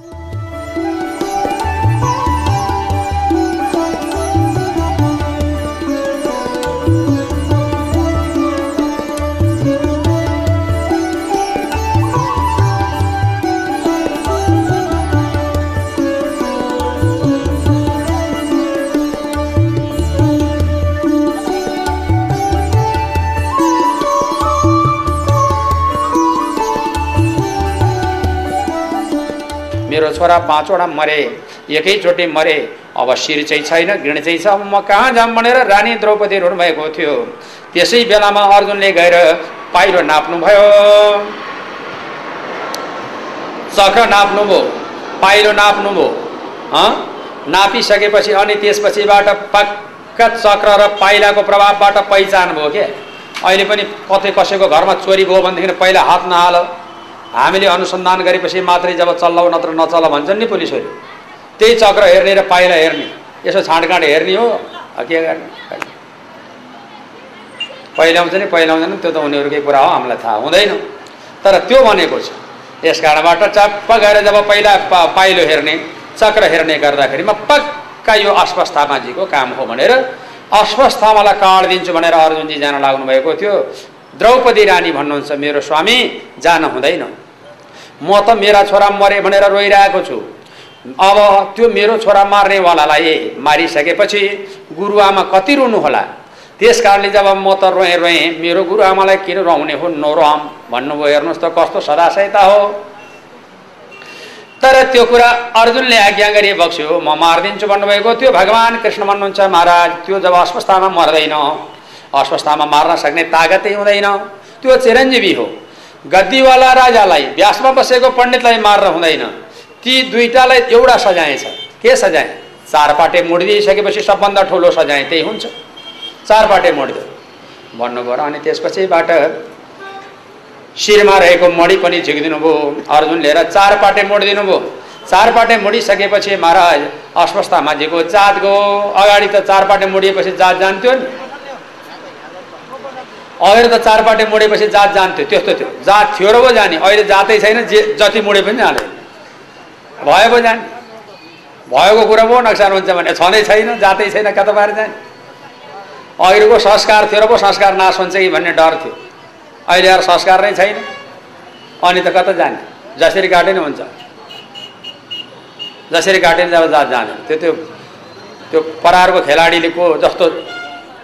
मेरो छोरा पाँचवटा मरे एकैचोटि मरे। अब शिर चाहिँ छैन घृण चाहिँ छ। अब म कहाँ जाम भनेर रानी द्रौपदी भएको थियो। त्यसै बेलामा अर्जुनले गएर पाइलो नाप्नुभयो। चक्र नाप्नुभयो पाइलो नाप्नुभयो नापिसकेपछि अनि त्यसपछिबाट पक्का चक्र र पाइलाको प्रभावबाट पहिचान भयो क्या अहिले पनि कतै कसैको घरमा चोरी भयो भनेदेखि पहिला हात नहाल। हामीले अनुसन्धान गरेपछि मात्रै जब चल्लाउ नत्र नचल भन्छन् नि पुलिसहरू। त्यही चक्र हेर्ने र पाइला हेर्ने। यसो छाँडकाँड हेर्ने हो। के गर्ने? पहिल्याउँछ नि पहिल्याउँदैन त्यो त उनीहरूकै कुरा हो हामीलाई थाहा हुँदैन। तर त्यो भनेको छ यस कारणबाट चप्प गएर जब पहिला पाइलो हेर्ने चक्र हेर्ने गर्दाखेरिमा पक्का यो अश्वस्थामाजीको काम हो भनेर अश्वस्थामालाई काड दिन्छु भनेर अर्जुनजी जान लाग्नु भएको थियो। द्रौपदी रानी भन्नुहुन्छ मेरो स्वामी जान हुँदैन। म त मेरा छोरा मरे भनेर रोइरहेको छु। अब त्यो मेरो छोरा मार्नेवालालाई मारिसकेपछि गुरुआमा कति रुनु होला त्यस कारणले जब म त रोएँ रोएँ मेरो गुरुआमालाई किन रुवाउने हो? नरोम भन्नुभयो। हेर्नुहोस् त कस्तो सदाशयता हो। तर त्यो कुरा अर्जुनले आज्ञा गरी बक्स्यो म मारिदिन्छु भन्नुभएको। थियो भगवान् कृष्ण भन्नुहुन्छ महाराज त्यो जब अस्वस्थामा मर्दैन अस्वस्थामा मार्न सक्ने तागतै हुँदैन। त्यो चिरञ्जीवी हो गद्दीवाला राजालाई व्यासमा बसेको पण्डितलाई मार्न हुँदैन। ती दुईटालाई एउटा सजाय छ। के सजाय? चारपाटे मुडिदिइसकेपछि सबभन्दा ठुलो सजाय त्यही हुन्छ। चारपाटे मुडिदियो। भन्नुभयो र अनि त्यसपछिबाट शिरमा रहेको मडी पनि झिकिदिनु भयो। अर्जुन लिएर चारपाटे मोडिदिनु भयो। चारपाटे मोडिसकेपछि महाराज अस्वस्थामाजीको जात गयो अगाडि त चारपाटे मोडिएपछि जात जान्थ्यो नि। अहिले त चारपाटे मोडेपछि जात जान्थ्यो त्यस्तो थियो। जात थियो र पो जाने। अहिले जातै छैन जे जति मोडे पनि जाने। भयो पो जाने। भएको कुरा पो नक्सान हुन्छ भने छँदै छैन जातै छैन कता जाने। अहिलेको संस्कार थियो र पो संस्कार नाश हुन्छ कि भन्ने डर थियो। अहिले आएर संस्कार नै छैन। अनि त कता जाने? जसरी काटे नि हुन्छ। जसरी काटे नि जब जात जाने। त्यो त्यो त्यो परारको खेलाडीले को जस्तो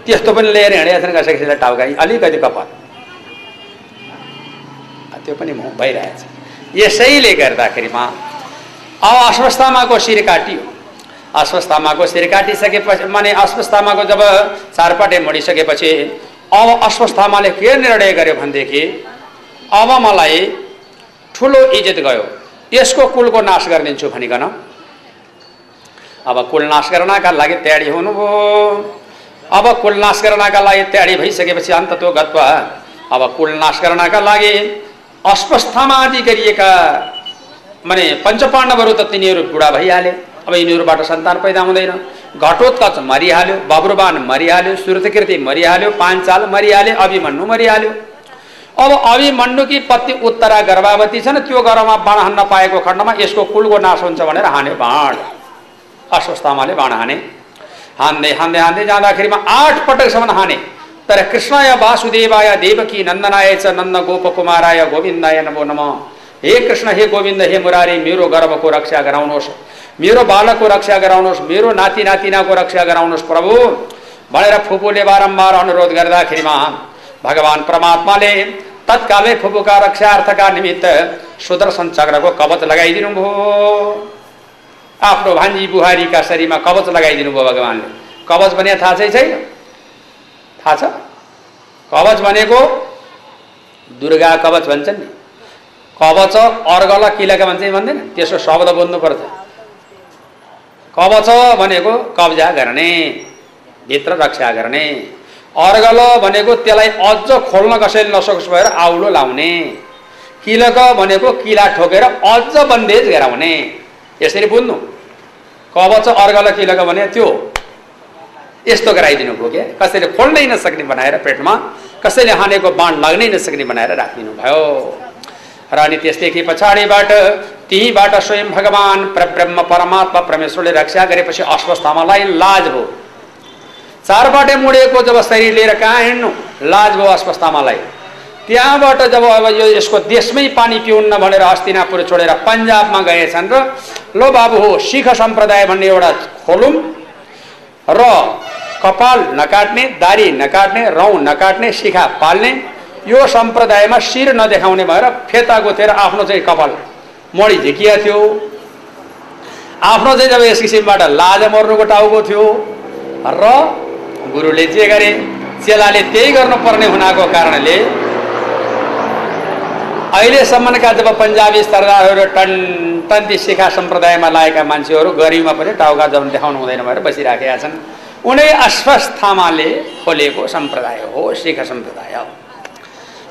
त्यस्तो पनि लिएर हिँडेका छन् कसै कसैलाई टाउका। अलिकति कपाल। त्यो पनि भइरहेछ। यसैले गर्दाखेरिमा अब अस्वस्थामाको शिर काटियो अस्वस्थामाको शिर काटिसकेपछि माने अस्वस्थामाको जब चारपटे मडिसकेपछि अब अस्वस्थामाले के निर्णय गर्यो भनेदेखि अब मलाई ठुलो इज्जत गयो। यसको कुलको नाश गरिदिन्छु भनिकन। अब कुल नाश गर्नका लागि तयारी हुनुभयो। अब कुल नाश गर्नका लागि तयारी भइसकेपछि अन्त त्यो गत्वा अब कुल नाश गर्नका लागि अस्वस्थामा आदि गरिएका माने पञ्चपाण्डवहरू त तिनीहरू बुढा भइहाले। अब यिनीहरूबाट सन्तान पैदा हुँदैन। घटोत्कच मरिहाल्यो बब्रुबान मरिहाल्यो सुरतकीर्ति मरिहाल्यो पाञ्चाल मरिहाल्यो अभिमन्यु मरिहाल्यो। अब अभिमन्युकी पत्नी उत्तरा गर्भावती छ त्यो गर्भमा बाण हान्न पाएको खण्डमा यसको कुलको नाश हुन्छ भनेर हान्यो बाण। अस्वस्थामाले बाण हाने। हान्दै हान्दै हान्दै जाँदाखेरिमा आठ पटकसम्म हाने। तर कृष्णय वासुदेवाय देवकी नन्दनाय च नन्द गोप कुमाराय गोविन्दाय नमो नम। हे कृष्ण हे गोविन्द हे मुरारी मेरो गर्भको रक्षा गराउनुहोस् मेरो बालकको रक्षा गराउनुहोस् मेरो नाति नातिनाको रक्षा गराउनुहोस् प्रभु। भनेर फुपूले बारम्बार अनुरोध गर्दाखेरिमा भगवान् परमात्माले तत्कालै फुपूका रक्षार्थका निमित्त सुदर्शन चक्रको कवच लगाइदिनु भयो आफ्नो भान्जी बुहारीका शरीरमा कवच लगाइदिनु भयो भगवान्ले। कवच भने थाहा चाहिँ छैन? थाहा छ। कवच भनेको दुर्गा कवच भन्छन् नि। कवच अर्गल किलका भन्छ भन्दैन? त्यसको शब्द बोल्नु पर्छ। कवच भनेको कब्जा गर्ने भित्र रक्षा गर्ने। अर्गल भनेको त्यसलाई अझ खोल्न कसैले नसकोस् भएर आउलो लाउने। किलक भनेको किला ठोकेर अझ बन्देज गराउने। यसरी बुझ्नु। कवच अर्गल किलक भने त्यो यस्तो गराइदिनु भयो क्या। कसैले खोल्नै नसक्ने बनाएर पेटमा कसैले हानेको बाण लाग्नै नसक्ने बनाएर राखिदिनु भयो। र अनि त्यसदेखि पछाडिबाट त्यहीँबाट स्वयं भगवान् परब्रह्म परमात्मा परमेश्वरले रक्षा गरेपछि अस्वस्थामालाई लाज भयो। चारबाटे मुडेको जब शरीर लिएर कहाँ हिँड्नु? लाज भयो अस्वस्थामालाई त्यहाँबाट जब अब यो यसको देशमै पानी पिउन्न भनेर हस्तिनापुर छोडेर पन्जाबमा गएछन् र लो बाबु हो सिख सम्प्रदाय भन्ने एउटा खोलौँ र कपाल नकाट्ने दारी नकाट्ने रौँ नकाट्ने शिखा पाल्ने यो सम्प्रदायमा शिर नदेखाउने भएर फेता गुथेर आफ्नो चाहिँ कपाल मडी झिकिया थियो। आफ्नो चाहिँ जब यस किसिमबाट लाज मर्नुको टाउको थियो र गुरुले जे गरे चेलाले त्यही गर्नुपर्ने हुनाको कारणले अहिलेसम्मका जब पन्जाबी सरदारहरू टन टन्ती शिखा सम्प्रदायमा लागेका मान्छेहरू गरिबमा पनि टाउका जब देखाउनु हुँदैन भएर बसिराखेका छन्। उनै अश्वस्थामाले खोलेको सम्प्रदाय हो शिख सम्प्रदाय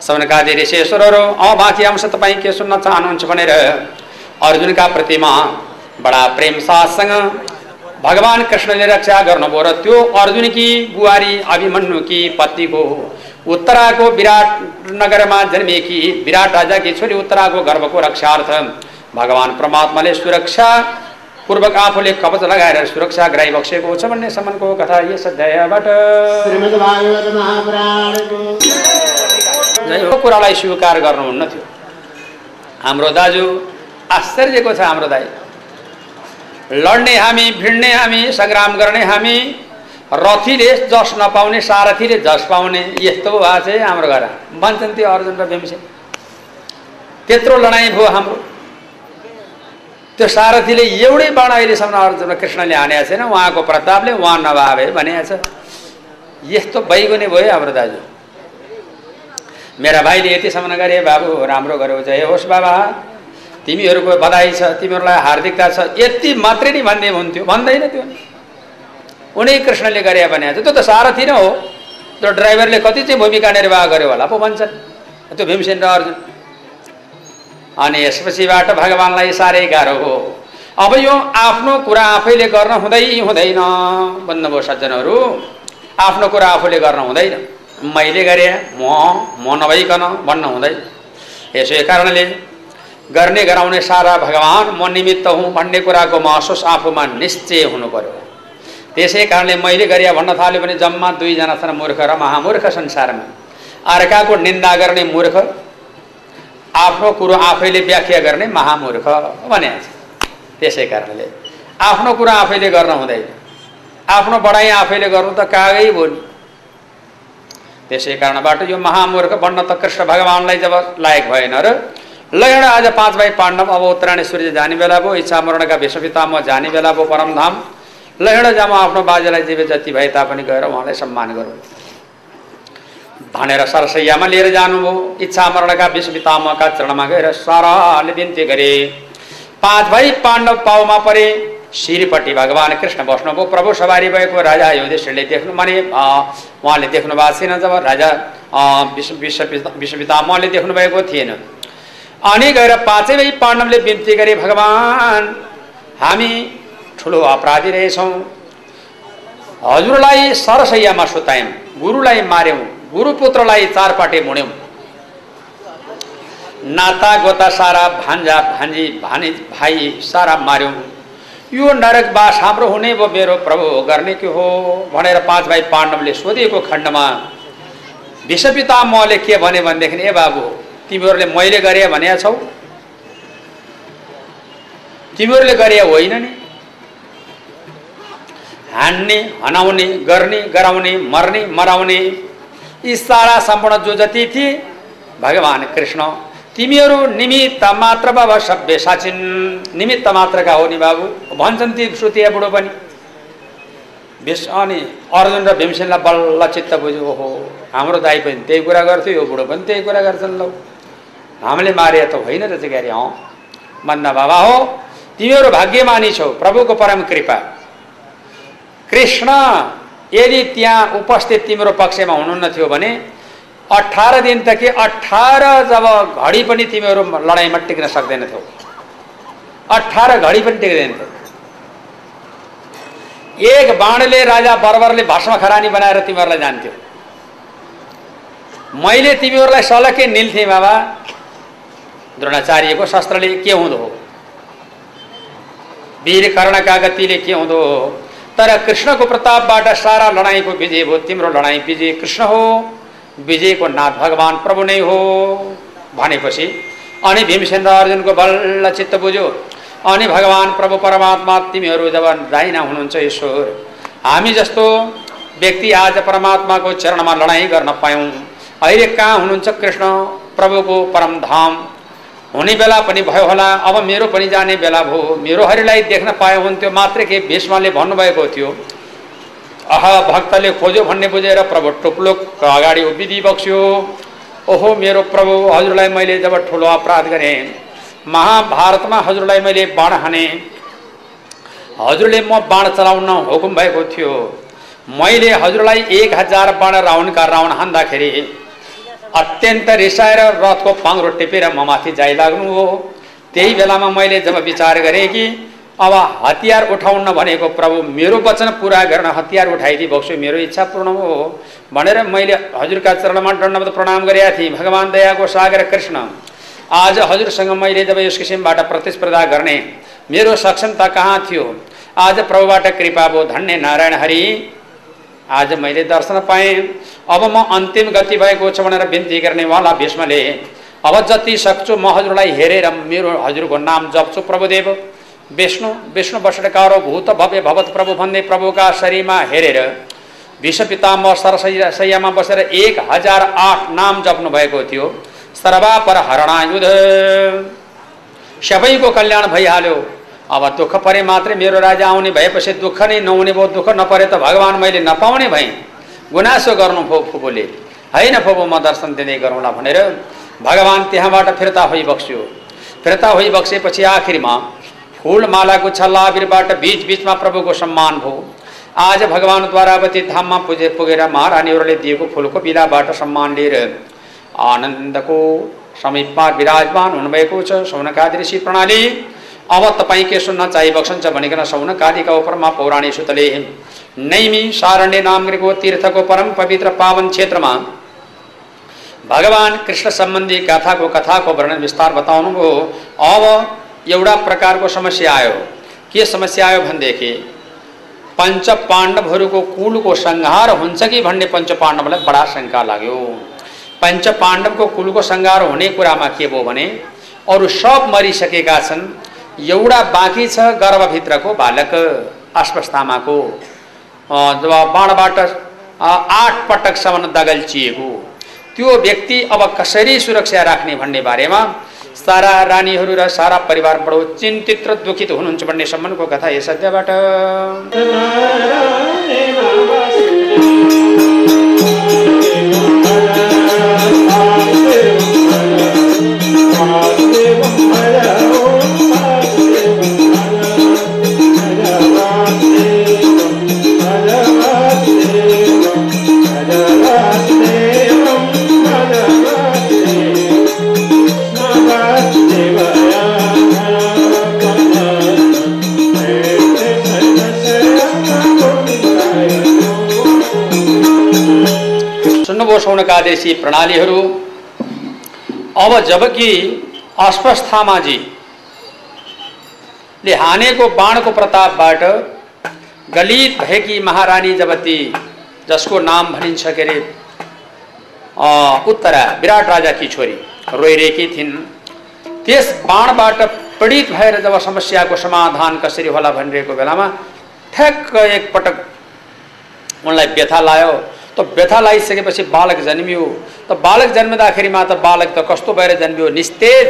सवनकादि ऋषेश्वरहरू अँ बाँकी अंश तपाईँ के सुन्न चाहनुहुन्छ भनेर अर्जुनका प्रतिमा बडा प्रेम साथसँग भगवान् कृष्णले रक्षा गर्नुभयो र त्यो अर्जुनकी बुहारी अभिमन्युकी पत्नीको उत्तराको विराट नगरमा जन्मिएकी विराट राजाकी छोरी उत्तराको गर्भको रक्षार्थ भगवान् परमात्माले सुरक्षा पूर्वक आफूले कवच लगाएर सुरक्षा गराइबक्सेको छ भन्ने सम्मको कथा यस अध्यायबाट। यो कुरालाई स्वीकार गर्नुहुन्न थियो। हाम्रो दाजु आश्चर्यको छ हाम्रो दाई। लड्ने हामी भिड्ने हामी सङ्ग्राम गर्ने हामी रथीले जस नपाउने सारथीले जस पाउने यस्तो भएको चाहिँ हाम्रो घर। भन्छन् त्यो अर्जुन र भीमसेन। त्यत्रो लडाइँ भयो हाम्रो। त्यो सारथीले एउटै बाण अहिलेसम्म अर्जुन र कृष्णले हानेको छैन। उहाँको प्रतापले उहाँ नभावे भनेको छ। यस्तो बैगुने भयो हाम्रो दाजु। मेरा भाइले यतिसम्म गरे बाबु राम्रो गर्यो जय होस् बाबा तिमीहरूको बधाई छ तिमीहरूलाई हार्दिकता छ। यति मात्रै नै भन्ने हुन्थ्यो। भन्दैन त्यो। उनी कृष्णले गरे भने त्यो त सारथी नै हो। त्यो ड्राइभरले कति चाहिँ भूमिका निर्वाह गर्यो होला पो भन्छन्। त्यो भीमसेन र अर्जुन। अनि यसपछिबाट भगवान्लाई साह्रै गाह्रो हो। अब यो आफ्नो कुरा आफैले गर्न हुँदै हुँदैन भन्नुभयो सज्जनहरू। आफ्नो कुरा आफूले गर्न हुँदैन। मैले गरेँ म म नभइकन भन्न हुँदैन। यसै कारणले गर्ने गराउने सारा भगवान् म निमित्त हुँ भन्ने कुराको महसुस आफूमा निश्चय हुनु पर्यो। त्यसै कारणले मैले गरे भन्न थाल्यो भने जम्मा दुईजना छन् मूर्ख र महामूर्ख संसारमा। अर्काको निन्दा गर्ने मूर्ख आफ्नो कुरो आफैले व्याख्या गर्ने महामूर्ख भने त्यसै कारणले आफ्नो कुरो आफैले गर्न हुँदैन। आफ्नो बढाइ आफैले गर्नु त कागै नि त्यसै कारणबाट यो महामूर्ख बन्न त कृष्ण भगवान्लाई जब लायक भएन र ल एउटा आज पाँच भाइ पाण्डव अब उत्तरायण सूर्य जाने बेला भयो इच्छा मरणका विश्वपिता म जाने बेला भयो परमधाम ल एउटा जा आफ्नो बाजेलाई जीवे जति भए तापनि गएर उहाँलाई सम्मान गरौँ। भनेर सरसैयामा लिएर जानुभयो। इच्छा मरणका विश्वपितामका चरणमा गएर सरले बिन्ती गरे। पाँच भाइ पाण्डव पाउमा परे। श्रीपट्टि भगवान् कृष्ण बस्नुभयो। प्रभु सवारी भएको राजा युधिष्ठिरले देख्नु माने उहाँले देख्नु भएको थिएन जब राजा विश्व विश्व विश्वपितामहले देख्नुभएको थिएन। अनि गएर पाँचै भाइ पाण्डवले बिन्ती गरे भगवान् हामी ठुलो अपराधी रहेछौँ। हजुरलाई सरसैयामा सुतायौँ गुरुलाई मार्यौँ गुरुपुत्रलाई चारपाटे मुड्यौँ। नाता गोता सारा भान्जा भान्जी भानी भाइ सारा मार्यौँ। यो नरकवास हाम्रो हुने भयो मेरो प्रभु गर्ने के हो भनेर पाँच भाइ पाण्डवले सोधिएको खण्डमा विश्वपिता मले के भने भनेदेखि ए बाबु तिमीहरूले मैले गरे भने छौ तिमीहरूले गरे होइन नि? हान्ने हनाउने गर्ने गराउने मर्ने मराउने यी सारा सम्पूर्ण जो जति थिए भगवान् कृष्ण तिमीहरू निमित्त मात्र बाबा सभ्य साचिन। निमित्त मात्रका हो नि बाबु? भन्छन् ती श्रुतिया बुढो पनि। विष अनि अर्जुन र भीमसेनलाई बल्ल चित्त बुझ्यो ओहो हाम्रो दाई पनि त्यही कुरा गर्थ्यो यो बुढो पनि त्यही कुरा गर्छन् लौ। हामीले मारे त होइन रहेछ क्यारे अँ। भन्दा बाबा हो तिमीहरू भाग्यमानी छौ प्रभुको परम कृपा। कृष्ण यदि त्यहाँ उपस्थित तिम्रो पक्षमा हुनुहुन्न थियो भने अठार दिन त के अठार जब घडी पनि तिमीहरू लडाइँमा टिक्न सक्दैनथ्यौ। अठार घडी पनि टिक्दैनथ्यौ। एक बाणले राजा बर्बरले भस्म खरानी बनाएर तिमीहरूलाई जान्थ्यो। मैले तिमीहरूलाई सलके निल्थेँ बाबा। द्रोणाचार्यको शस्त्रले के हुँदो हो? वीर कर्णका गतिले के हुँदो तर कृष्णको प्रतापबाट सारा लडाइँको विजय भयो। तिम्रो लडाइँ विजय कृष्ण हो। विजयको नाथ भगवान् प्रभु नै हो। भनेपछि अनि भीमसेन अर्जुनको बल्ल चित्त बुझ्यो। अनि भगवान् प्रभु परमात्मा तिमीहरू जब दाइना हुनुहुन्छ ईश्वर हामी जस्तो व्यक्ति आज परमात्माको चरणमा लडाइँ गर्न पायौँ। अहिले कहाँ हुनुहुन्छ कृष्ण प्रभुको परमधाम? हुने बेला पनि भयो होला। अब मेरो पनि जाने बेला भयो। मेरो हरिलाई देख्न पाए हुन्थ्यो मात्रै के भीष्मले भन्नुभएको थियो। अह भक्तले खोज्यो भन्ने बुझेर प्रभु टुप्लो अगाडि उभिदी बक्स्यो। ओहो मेरो प्रभु हजुरलाई मैले जब ठुलो अपराध गरेँ महाभारतमा हजुरलाई मैले बाण हाने। हजुरले म बाण चलाउन हुकुम भएको थियो। मैले हजुरलाई एक हजार बाण रावणका रावण हान्दाखेरि अत्यन्त रिसाएर रथको पाङ्रो टेपेर म माथि जाइलाग्नु हो। त्यही बेलामा मैले जब विचार गरेँ कि अब हतियार उठाउन भनेको प्रभु मेरो वचन पुरा गर्न हतियार उठाइदिए बक्सु मेरो इच्छा पूर्ण हो। भनेर मैले हजुरका चरणमा दण्डवत प्रणाम गरेका थिएँ भगवान् दयाको सागर कृष्ण। आज हजुरसँग मैले जब यस किसिमबाट प्रतिस्पर्धा गर्ने मेरो सक्षमता कहाँ थियो? आज प्रभुबाट कृपा भयो धन्य नारायण हरि। आज मैले दर्शन पाएँ। अब म अन्तिम गति भएको छ भनेर बिन्ती गर्नेवाला भीष्मले अब जति सक्छु म हजुरलाई हेरेर मेरो हजुरको नाम जप्छु प्रभुदेव। विष्णु विष्णु बसडकारो भूत भव्य भवत प्रभु भन्ने प्रभुका शरीरमा हेरेर विश्व पिताम्ब सरसैयामा बसेर एक हजार आठ नाम जप्नु भएको थियो। सर्वा पर हरणायुध सबैको कल्याण भइहाल्यो। अब दुःख परे मात्रै मेरो राजा आउने भएपछि दुःख नै नहुने भयो दुःख नपरे त भगवान् मैले नपाउने भएँ। गुनासो गर्नु भयो फुपूले। होइन फुपू म दर्शन दिँदै गरौँला भनेर भगवान् त्यहाँबाट फिर्ता भइबक्स्यो फिर्ता भइबक्सेपछि आखिरमा फुलमालाको छल्लाबिरबाट बिच बिचमा प्रभुको सम्मान भयो आज भगवान्द्वारा अवती धाममा पुजे पुगेर महारानीहरूले दिएको फुलको बिलाबाट सम्मान लिएर आनन्दको समीपमा विराजमान हुनुभएको छ। सौनकादि ऋषि प्रणाली अब तपाईँ के सुन्न चाहिबक्सन्छ भनिकन सौनकादिका उपरमा पौराणी सुतले नैमी सारण्य नामको तीर्थको परम पवित्र पावन क्षेत्रमा। भगवान् कृष्ण सम्बन्धी कथाको कथाको वर्णन विस्तार बताउनुभयो। अब एउटा प्रकारको समस्या आयो। के समस्या आयो भनेदेखि पञ्च पाण्डवहरूको कुलको संहार हुन्छ कि भन्ने पञ्च पाण्डवलाई बडा शङ्का लाग्यो। पञ्च पाण्डवको कुलको संहार हुने कुरामा के भयो भने अरू सब मरिसकेका छन्। एउटा बाँकी छ गर्भभित्रको बालक अश्वस्थामाको जब बाणबाट आठ पटकसम्म दगल्चिएको त्यो व्यक्ति अब कसरी सुरक्षा राख्ने भन्ने बारेमा सारा रानीहरू र सारा परिवार बडो चिन्तित र दुखित हुनुहुन्छ भन्ने सम्बन्धको कथा यस अध्यायबाट। सुन्नुभयो देशी प्रणालीहरू। अब जबकि ले हानेको बाणको प्रतापबाट गलित भएकी महारानी जबती जसको नाम भनिन्छ के अरे उत्तरा विराट राजाकी छोरी रोइरहेकी थिइन्। त्यस बाणबाट पीडित भएर जब समस्याको समाधान कसरी होला भनिरहेको बेलामा ठ्याक्क एकपटक उनलाई व्यथा लायो त व्यथा लगाइसकेपछि बालक जन्मियो। त बालक जन्मिँदाखेरिमा त बालक त कस्तो भएर जन्मियो? निस्तेज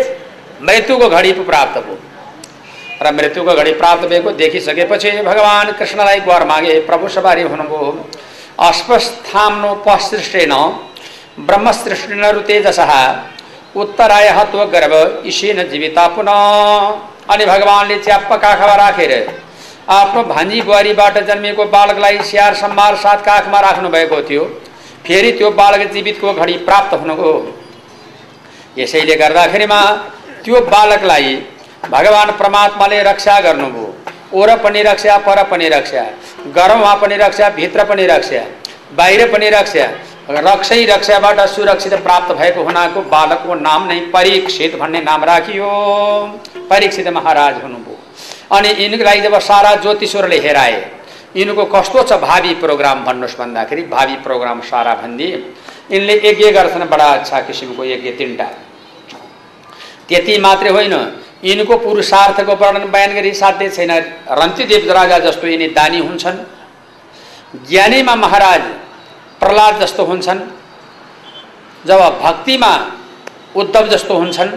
मृत्युको घडी प्राप्त भयो। र मृत्युको घडी प्राप्त भएको देखिसकेपछि भगवान् कृष्णलाई गुहार मागे प्रभु सवारी हुनुभयो। अस्वस्थाम्नो पसृष्टेन ब्रह्मसृष्टिन तेजसः उत्तराय हत्व गर्भ इसेन जीविता पुनः। अनि भगवान्ले च्याप्प काखमा राखेर आफ्नो भान्जी बुहारीबाट जन्मिएको बालकलाई स्याहार सम्भार साथ काखमा राख्नु भएको थियो। फेरि त्यो बालक जीवितको घडी प्राप्त हुनुको यसैले गर्दाखेरिमा त्यो बालकलाई भगवान् परमात्माले रक्षा गर्नुभयो। ओर पनि रक्षा पर पनि रक्षा गरममा पनि रक्षा भित्र पनि रक्षा बाहिर पनि रक्षा रक्षै रक्षाबाट सुरक्षित प्राप्त भएको हुनाको बालकको नाम नै परीक्षित भन्ने नाम राखियो। परीक्षित महाराज हुनुभयो। अनि यिनीलाई जब सारा ज्योतिषहरूले हेराए यिनको कस्तो छ भावी प्रोग्राम भन्नुहोस् भन्दाखेरि भावी प्रोग्राम सारा भन्दी यिनले यज्ञ गर्छन् बडा अच्छा किसिमको यज्ञ तिनवटा। त्यति मात्रै होइन यिनको पुरुषार्थको वर्णन बयान गरी साध्य छैन। रन्तिदेव राजा जस्तो यिनी दानी हुन्छन् ज्ञानीमा महाराज प्रहलाद जस्तो हुन्छन् जब भक्तिमा उद्धव जस्तो हुन्छन्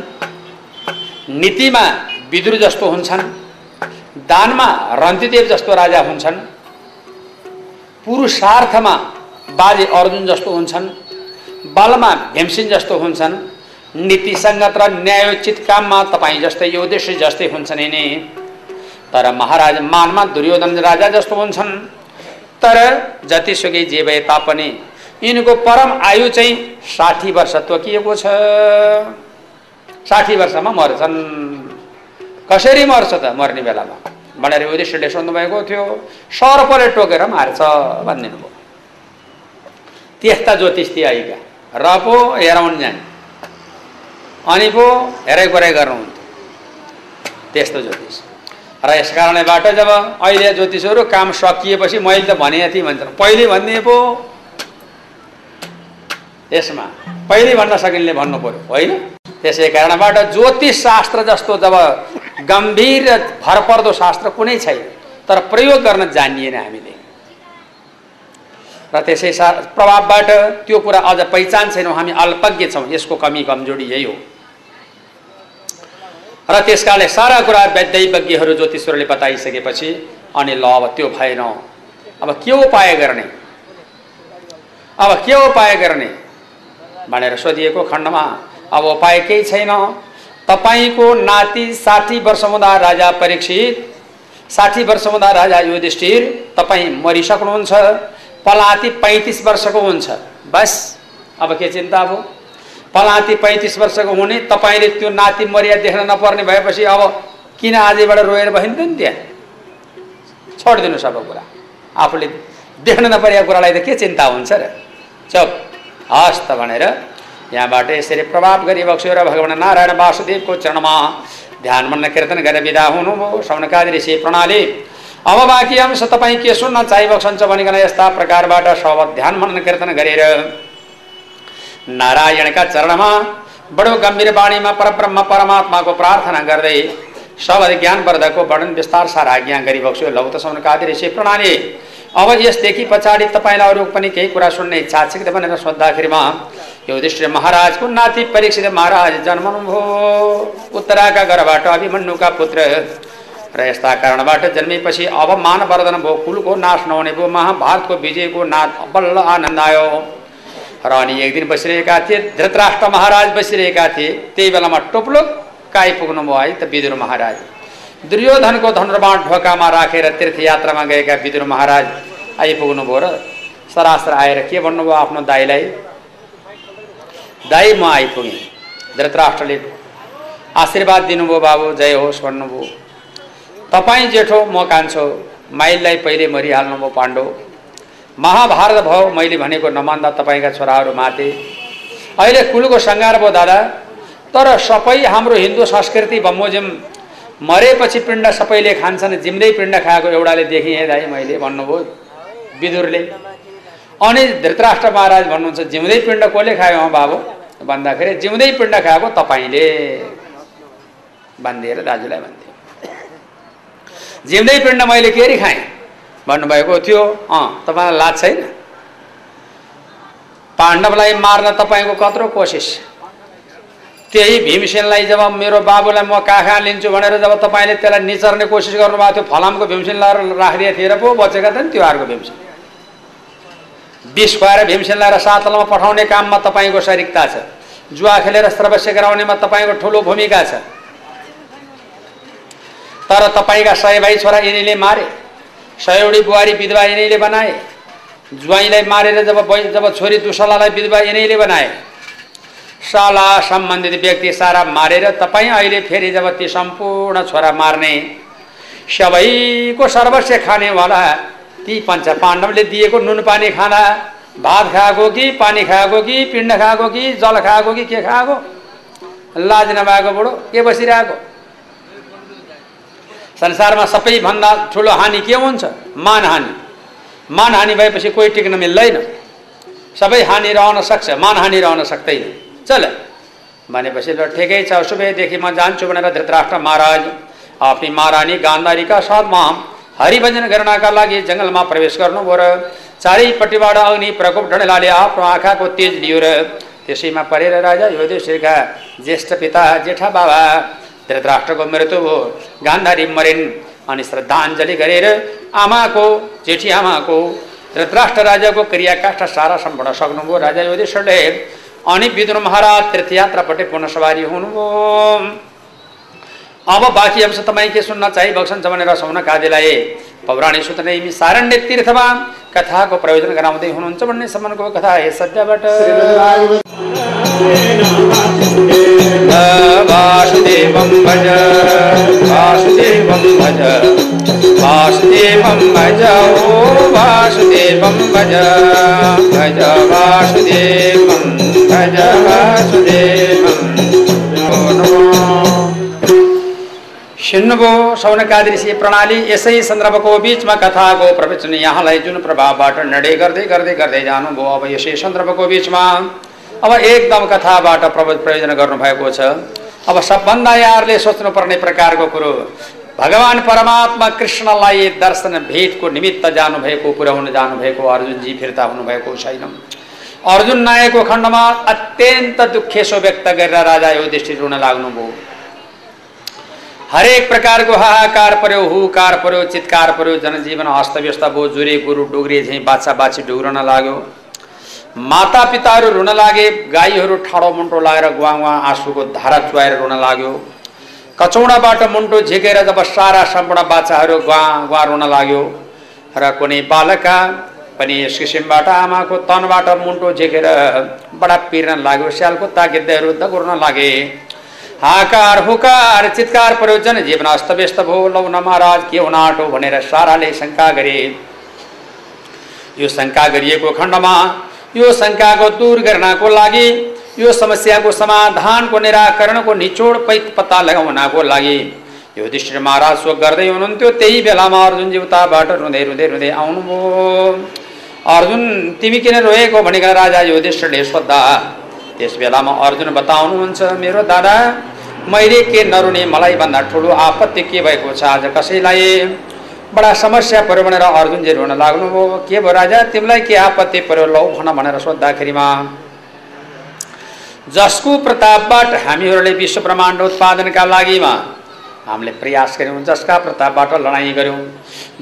नीतिमा विदुर जस्तो हुन्छन् दानमा रन्तिदेव जस्तो राजा हुन्छन् पुरुषार्थमा बाजे अर्जुन जस्तो हुन्छन् बलमा भीमसिन जस्तो हुन्छन् नीतिसङ्गत र न्यायोचित काममा तपाईँ जस्तै योदेश जस्तै हुन्छन् यिनी। तर महाराज मानमा दुर्योधन राजा जस्तो हुन्छन्। तर जतिसुकै जे भए तापनि यिनको परम आयु चाहिँ साठी वर्ष तोकिएको छ। साठी वर्षमा मर्छन्। कसरी मर्छ त मर्ने बेलामा? भनेर युधिष्ठिरले सोध्नुभएको थियो। सर्पले टोकेर मार्छ भनिदिनु भयो त्यस्ता ज्योतिष ती आइका र पो हेराउनु जाने। अनि पो हेराइ कोराइ गर्नुहुन्थ्यो। त्यस्तो ज्योतिष। र यस कारणबाट जब अहिले ज्योतिषहरू काम सकिएपछि मैले त भने थिएँ भन्छन् पहिले भनिदिए पो। यसमा पहिले भन्न सकिनेले भन्नु पऱ्यो। होइन? त्यसै कारणबाट ज्योतिष शास्त्र जस्तो जब गम्भीर भरपर्दो शास्त्र कुनै छैन तर प्रयोग गर्न जानिएन हामीले। र त्यसै सा प्रभावबाट त्यो कुरा अझ पहिचान छैनौँ हामी अल्पज्ञ छौँ यसको कमी कमजोरी यही हो। र त्यस कारणले सारा कुरा वैद्यज्ञहरू ज्योतिषहरूले बताइसकेपछि अनि ल अब त्यो भएन। अब के उपाय गर्ने? अब के उपाय गर्ने? भनेर सोधिएको खण्डमा अब उपाय केही छैन। तपाईँको नाति साठी वर्ष हुँदा राजा परीक्षित साठी वर्ष हुँदा राजा युधिष्ठिर तपाईँ मरिसक्नुहुन्छ पलाती पैँतिस वर्षको हुन्छ। बस अब के चिन्ता अब पलाती पैँतिस वर्षको हुने तपाईँले त्यो नाति मरिया देख्न नपर्ने भएपछि अब किन आजैबाट रोएर भइन्थ्यो नि त्यहाँ? छोडिदिनु सब कुरा। आफूले देख्न नपरेको कुरालाई त के चिन्ता हुन्छ र? चप। हस् त भनेर यहाँबाट यसरी प्रभाव गरी बक्स्यो र भगवान् नारायण वासुदेवको चरणमा ध्यान मन कीर्तन गरेर विदा हुनुभयो श्रवणकादि ऋषि प्रणाली। अब बाँकी अंश तपाईँ के सुन्न चाहिबक्सन्छ भनिकन यस्ता प्रकारबाट सब ध्यान मनन कीर्तन गरेर नारायणका चरणमा बडो गम्भीर बाणीमा परब्रह्म परमात्माको प्रार्थना गर्दै सब ज्ञानवर्धको वर्णन विस्तार सारा आज्ञा गरिबक्स्यो लौत समनकादि ऋषि प्रणाली। अब यसदेखि पछाडि तपाईँलाई अरू पनि केही कुरा सुन्ने इच्छा छ कि भनेर सोद्धाखेरिमा युधिष्ठिर महाराजको नाति परीक्षित महाराज जन्मनुभयो। उत्तराका घरबाट अभिमन्युका पुत्र र यस्ता कारणबाट जन्मेपछि अब मानवर्धन भयो कुलको नाश नहुने भयो महाभारतको विजयको नाथ बल्ल आनन्द आयो। र अनि एक दिन बसिरहेका थिए धृतराष्ट्र महाराज बसिरहेका थिए त्यही बेलामा टोप्लो काइ पुग्नु भयो है त विदुर महाराज। दुर्योधनको धनुर्बाण ढोकामा राखेर तीर्थयात्रामा गएका विदुर महाराज आइपुग्नु भयो र सरास्त्र आएर के भन्नुभयो आफ्नो दाईलाई? दाई म आइपुगेँ। धृतराष्ट्रले आशीर्वाद दिनुभयो बाबु जय होस् भन्नुभयो। तपाईँ जेठो म कान्छो माइललाई पहिले मरिहाल्नुभयो पाण्डव महाभारत भयो मैले भनेको नमान्दा तपाईँका छोराहरू माथे अहिले कुलको सङ्घार भयो दादा। तर सबै हाम्रो हिन्दू संस्कृति बमोजिम मरेपछि पिण्ड सबैले खान्छन् जिम्दै पिण्ड खाएको एउटाले देखेँ दाइ मैले भन्नुभयो विदुरले। अनि धृतराष्ट्र महाराज भन्नुहुन्छ जिउँदै पिण्ड कसले खायो बाबु? भन्दाखेरि जिउँदै पिण्ड खाएको तपाईँले। भनिदिएर दाजुलाई भनिदियो। जिउँदै पिण्ड मैले के अरे खाएँ? भन्नुभएको थियो। अँ तपाईँलाई लाज छैन? पाण्डवलाई मार्न तपाईँको कत्रो कोसिस। त्यही भीमसेनलाई जब मेरो बाबुलाई म काखा लिन्छु भनेर जब तपाईँले त्यसलाई निचर्ने कोसिस गर्नुभएको थियो फलामको भीमसेन लगाएर राखिदिए थिएर पो बचेका थिए नि त्यो अर्को भीमसेन विष खुवाएर भीमसेन लगाएर सातलमा पठाउने काममा तपाईँको सरिकता छ। जुवा खेलेर सर्वस्व गराउनेमा तपाईँको ठुलो भूमिका छ। तर तपाईँका सय भाइ छोरा यिनीले मारे सयौडी बुहारी विधवा यिनीले बनाए ज्वाइँलाई मारेर जब जब छोरी दुसलालाई विधवा यिनीले बनाए साला सम्बन्धित व्यक्ति सारा मारेर तपाईँ अहिले फेरि जब ती सम्पूर्ण छोरा मार्ने सबैको सर्वस्व खानेवाला ती पञ्च पाण्डवले दिएको नुन पानी खाना भात खाएको कि पानी खाएको कि पिण्ड खाएको कि जल खाएको कि के खाएको? लाज नभएको बुढो के बसिरहेको? संसारमा सबैभन्दा ठुलो हानि के हुन्छ? मानहानि। मानहानि भएपछि कोही टिक्न मिल्दैन। सबै हानि रहन सक्छ मानहानि रहन सक्दैन। चल। भनेपछि ल ठिकै छ सुबहदेखि म जान्छु भनेर धृतराष्ट्र महाराज आफ्नी महारानी गान्धारीका साथमा हरिभजन गर्नका लागि जङ्गलमा प्रवेश गर्नुभयो र चारैपट्टिबाट अग्नि प्रकोप डडेलाले आफ्नो आँखाको तेज लियो र त्यसैमा परेर राजा युधिष्ठिरका ज्येष्ठ पिता जेठा बाबा धृतराष्ट्रको मृत्यु भयो गान्धारी मरिन् अनि श्रद्धाञ्जली गरेर आमाको जेठी आमाको धृतराष्ट्र राजाको क्रियाकाष्ठ सारा सम्पूर्ण सक्नुभयो राजा युधिष्ठिरले अनि विदुर महाराज तीर्थयात्रापट्टि पुनः सवारी हुनुभयो अब बाँकी अंश तपाईँ के सुन्न चाहिबक्छन् छ भनेर सौनक आदिलाई पौराणिक सूत्र यिनी सारण्य तीर्थमा कथाको प्रयोजन गराउँदै हुनुहुन्छ भन्ने सम्मको कथा हे सत्यबाट वासुदेवं भज, ओ वासुदेवं भज भज वासुदेवं। सुन्नुभयो सौनकादि ऋषि प्रणाली यसै सन्दर्भको बिचमा कथाको प्रवचन। यहाँलाई जुन प्रभावबाट निर्णय गर्दै गर्दै गर्दै जानुभयो अब यसै सन्दर्भको बिचमा। अब एकदम कथाबाट प्रवच प्रयोजन गर्नुभएको छ। अब सबभन्दा यहाँहरूले सोच्नुपर्ने प्रकारको कुरो भगवान् परमात्मा कृष्णलाई दर्शन भेटको निमित्त जानुभएको पुर्याउन जानुभएको अर्जुनजी फिर्ता हुनुभएको छैन। अर्जुन नआएको खण्डमा अत्यन्त दुखेसो व्यक्त गरेर राजा यो दृष्टि रुन लाग्नुभयो हरेक प्रकारको हाहाकार पर्यो हुकार पर्यो चितकार पर्यो जनजीवन अस्तव्यस्त भयो जुरे गुरु डुग्रे झैँ बाछा बाछी डुग्रन लाग्यो। माता पिताहरू रुन लागे गाईहरू ठाडो मुन्टो लगाएर गुवा गुवा आँसुको धारा चुहाएर रुन लाग्यो। कचौडाबाट मुन्टो झिकेर जब सारा सम्पूर्ण बाछाहरू गुवा गुवा रुन लाग्यो र कुनै बालकका पनि यस किसिमबाट आमाको तनबाट मुन्टो झिकेर बडा पिर्न लाग्यो स्यालको तागिद्दैहरू दगुर्न लागे। हाकार हुकार चितकार पर्यो जनजीवन अस्तव्यस्त भयो लौ न महाराज के भनेर साराले शङ्का गरे यो शङ्का गरिएको खण्डमा यो शङ्काको दूर गर्नको लागि यो समस्याको समाधानको निराकरणको निचोड पत्ता लगाउनको लागि। यो दृष्टि महाराज सो गर्दै हुनुहुन्थ्यो त्यही बेलामा अर्जुनजी उताबाट रुँदै रुँदै रुँदै आउनुभयो। अर्जुन तिमी किन रोएको? भनेर राजा युधिष्ठिरले सोद्धा त्यस बेलामा अर्जुन बताउनुहुन्छ मेरो दादा मैले के नरुने मलाई भन्दा ठुलो आपत्ति के भएको छ आज कसैलाई? बडा समस्या पऱ्यो भनेर अर्जुनजी रुन लाग्नुभयो। के भयो राजा तिमीलाई के आपत्ति पऱ्यो लौ भन भनेर सोद्धाखेरिमा। जसको प्रतापबाट हामीहरूले विश्व ब्रह्माण्ड उत्पादनका लागिमा हामीले प्रयास गऱ्यौँ जसका प्रतापबाट लडाइँ गऱ्यौँ।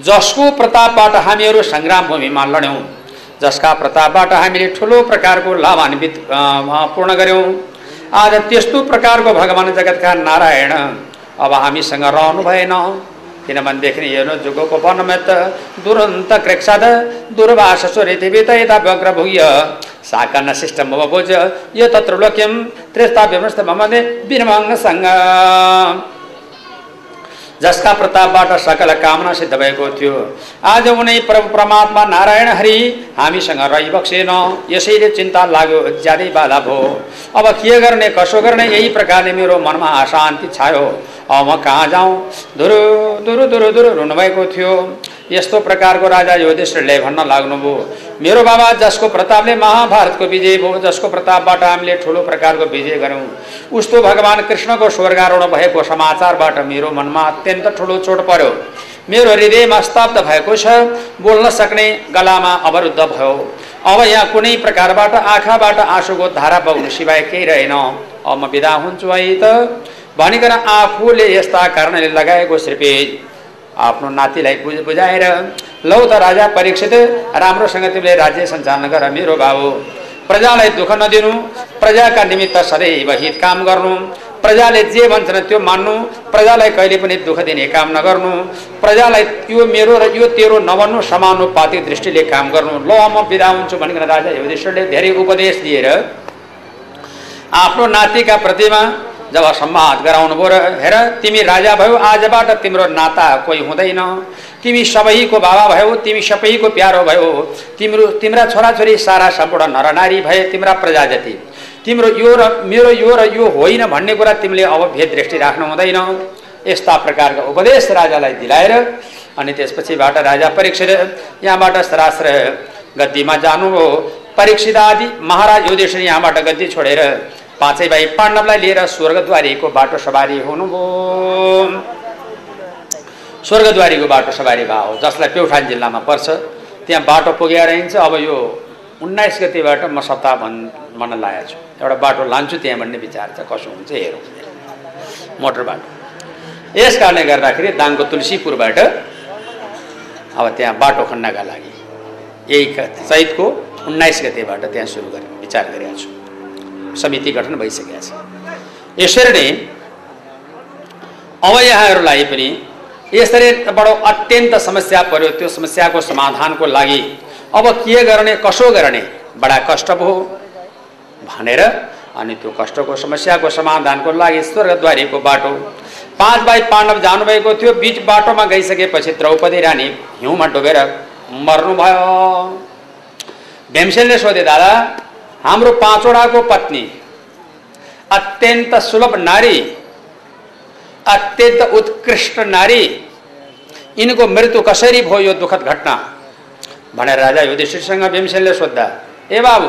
जसको प्रतापबाट हामीहरू सङ्ग्राम भूमिमा लड्यौँ। जसका प्रतापबाट हामीले ठुलो प्रकारको लाभान्वित पूर्ण गऱ्यौँ आज त्यस्तो प्रकारको भगवान् जगतका नारायण अब हामीसँग रहनु भएन। किनभनेदेखि हेर्नु जुगोको वनमेत दुरन्त कृक्षद दुर्भाष स्वरिथिवित यता व्यग्र भूय साकर्ण सिस्टम भोज यो तत्र लोक्यम त्रेस्ता व्यवस्था ममदे विरमङ्गसँग जसका प्रतापबाट सकल कामना सिद्ध भएको थियो। आज उनै प्रभु परमात्मा नारायण हरि हामीसँग रहिबक्सेन यसैले चिन्ता लाग्यो ज्यादै बाधा भयो अब के गर्ने कसो गर्ने? यही प्रकारले मेरो मनमा अशान्ति छायो। अब म कहाँ जाउँ धुरु धुरु धुरु धुरु रुनुभएको थियो। यस्तो प्रकारको राजा युधिष्ठिरले भन्न लाग्नुभयो। मेरो बाबा जसको प्रतापले महाभारतको विजय भयो जसको प्रतापबाट हामीले ठुलो प्रकारको विजय गऱ्यौँ। उस्तो भगवान् कृष्णको स्वर्गारोहण भएको समाचारबाट मेरो मनमा अत्यन्त ठुलो चोट पर्यो। मेरो हृदयमा स्तब्ध भएको छ बोल्न सक्ने गलामा अवरुद्ध भयो। अब यहाँ कुनै प्रकारबाट आँखाबाट आँसुको धारा बग्नु सिवाय केही रहेन। अब म बिदा हुन्छु है त। भनिकन आफूले यस्ता कारणले लगाएको श्रीपेज आफ्नो नातिलाई बुझ बुझाएर लौ त राजा परीक्षित राम्रोसँग तिमीले राज्य सञ्चालन गर मेरो बाबु। प्रजालाई दुःख नदिनु। प्रजाका निमित्त सदैव हित काम गर्नु। प्रजाले जे भन्छन् त्यो मान्नु। प्रजालाई कहिले पनि दुःख दिने काम नगर्नु। प्रजालाई यो मेरो र यो तेरो नभन्नु समानुपातिक दृष्टिले काम गर्नु। ल म बिदा हुन्छु भनिकन राजा युधिष्ठिरले धेरै उपदेश दिएर आफ्नो नातिका प्रतिमा जब सम्वाद गराउनु भयो हेर तिमी राजा भयो आजबाट तिम्रो नाता कोही हुँदैन। तिमी सबैको बाबा भयो तिमी सबैको प्यारो भयो। तिम्रो तिम्रा छोराछोरी सारा सम्पूर्ण नरनारी भए तिम्रा प्रजा जति। तिम्रो यो र मेरो यो र यो होइन भन्ने कुरा तिमीले अब भेद दृष्टि राख्नु हुँदैन। यस्ता प्रकारका उपदेश राजालाई दिलाएर अनि त्यसपछिबाट राजा परीक्षित यहाँबाट सरास्र गद्दीमा जानुभयो परीक्षित आदि महाराज युधिष्ठिर यहाँबाट गद्दी छोडेर पाँचै भाइ पाण्डवलाई लिएर स्वर्गद्वारीको बाटो सवारी हुनुभयो स्वर्गद्वारीको बाटो सवारी भयो जसलाई प्युठान जिल्लामा पर्छ। त्यहाँ बाटो पुगेर हिँड्छ अब यो उन्नाइस गतिबाट म सप्ताह भन् भन्न लागेको छु। एउटा बाटो लान्छु त्यहाँ भन्ने विचार छ कसो हुन्छ हेरौँ। मोटर बाटो। यस कारणले गर्दाखेरि दाङको तुलसीपुरबाट अब त्यहाँ बाटो खन्नका लागि यही चैतको उन्नाइस गतेबाट त्यहाँ सुरु गरेँ विचार गरेको छु। समिति गठन भइसकेको छ। यसरी नै अब यहाँहरूलाई पनि यसरी बडो अत्यन्त समस्या पर्यो त्यो समस्याको समाधानको लागि अब के गर्ने कसो गर्ने बडा कष्ट भयो भनेर अनि त्यो कष्टको समस्याको समाधानको लागि स्वर्गद्वारीको बाटो पाँच बाई पाण्डव जानुभएको थियो बिच बाटोमा गइसकेपछि द्रौपदी रानी हिउँमा डुबेर मर्नुभयो। भीमसेनले सोधे दादा हाम्रो पाँचवटाको पत्नी अत्यन्त सुलभ नारी अत्यन्त उत्कृष्ट नारी यिनको मृत्यु कसरी भयो यो दुःखद घटना? भनेर राजा युधिष्ठिरसँग भीमसेनले सोद्धा ए बाबु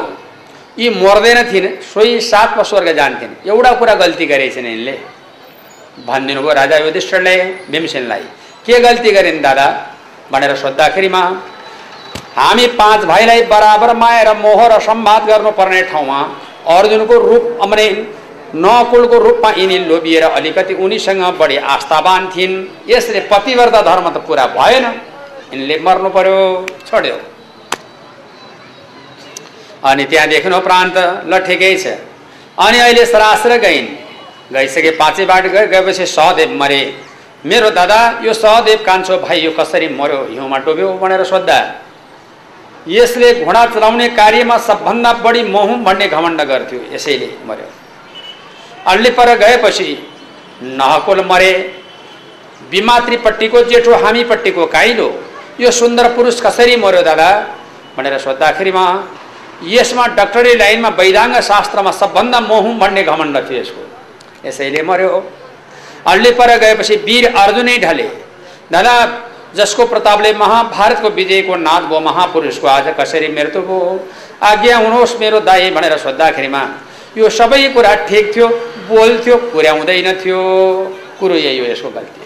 यी मर्दैन थिइन् सोही सातमा स्वर्ग जान्थिन् एउटा कुरा गल्ती गरेछन् यिनले। भनिदिनु भयो राजा युधिष्ठिरले भीमसेनलाई के गल्ती गरिन् दादा? भनेर सोद्धाखेरिमा हामी पाँच भाइलाई बराबर माया र मोह र सम्वाद गर्नुपर्ने ठाउँमा अर्जुनको रूप अमरे नकुलको रूपमा यिनी लोभिएर अलिकति उनीसँग बढी आस्थावान थिइन्। यसले पतिव्रत धर्म त पुरा भएन। यिनले मर्नु पर्यो छोड्यो। अनि त्यहाँदेखि उपरान्त ल ठिकै छ। अनि अहिले सरास्र गइन्। गइसके पाँचै बाट गए गएपछि सहदेव मरे। मेरो दादा यो सहदेव कान्छो भाइ यो कसरी मर्यो हिउँमा डुब्यो भनेर सोद्धा। यसले घोडा चलाउने कार्यमा सबभन्दा बढी मोहुम भन्ने घमण्ड गर्थ्यो यसैले मर्यो। अल्ली पर गएपछि नहकुल मरे बिमात्रीपट्टिको जेठो हामीपट्टिको काइलो यो सुन्दर पुरुष कसरी मर्यो दादा? भनेर सोद्धाखेरिमा यसमा डक्टरी लाइनमा वैदाङ्ग शास्त्रमा सबभन्दा मोहुम भन्ने घमण्ड थियो यसको। यसैले मर्यो। अल्ली पर गएपछि वीर अर्जुनै ढले। दादा जसको प्रतापले महाभारतको विजयको नाद भयो महापुरुषको आज कसरी मृत्यु भयो? आज्ञा हुनुहोस् मेरो दाई भनेर सोद्धाखेरिमा यो सबै कुरा ठिक थियो बोल्थ्यो पुर्याउँदैन थियो। कुरो यही हो यसको गल्ती।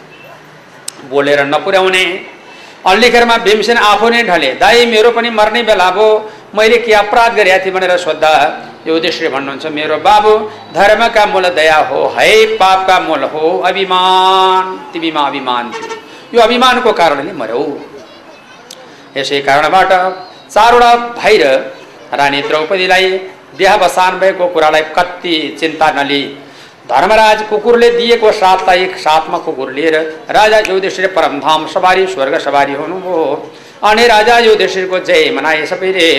बोलेर नपुर्याउने। अल्लीखेरमा भीमसेन आफू नै ढले दाई मेरो पनि मर्ने बेला भयो। मैले के अपराध गरेका थिएँ? भनेर सोद्धा यो उद्देश्य भन्नुहुन्छ। मेरो बाबु धर्मका मूल दया हो है पापका मूल हो अभिमान। तिमीमा अभिमान थियो। यो अभिमानको कारणले मर्यौ यसै कारणबाट चारवटा भाइ र रानी द्रौपदीलाई बिहा बसान भएको कुरालाई कति चिन्ता नलिई धर्मराज कुकुरले दिएको साथलाई साथमा कुकुर लिएर राजा युधिष्ठिर परमधाम सवारी स्वर्ग सवारी हुनुभयो। अनि राजा युधिष्ठिरको जय मनाए सबैले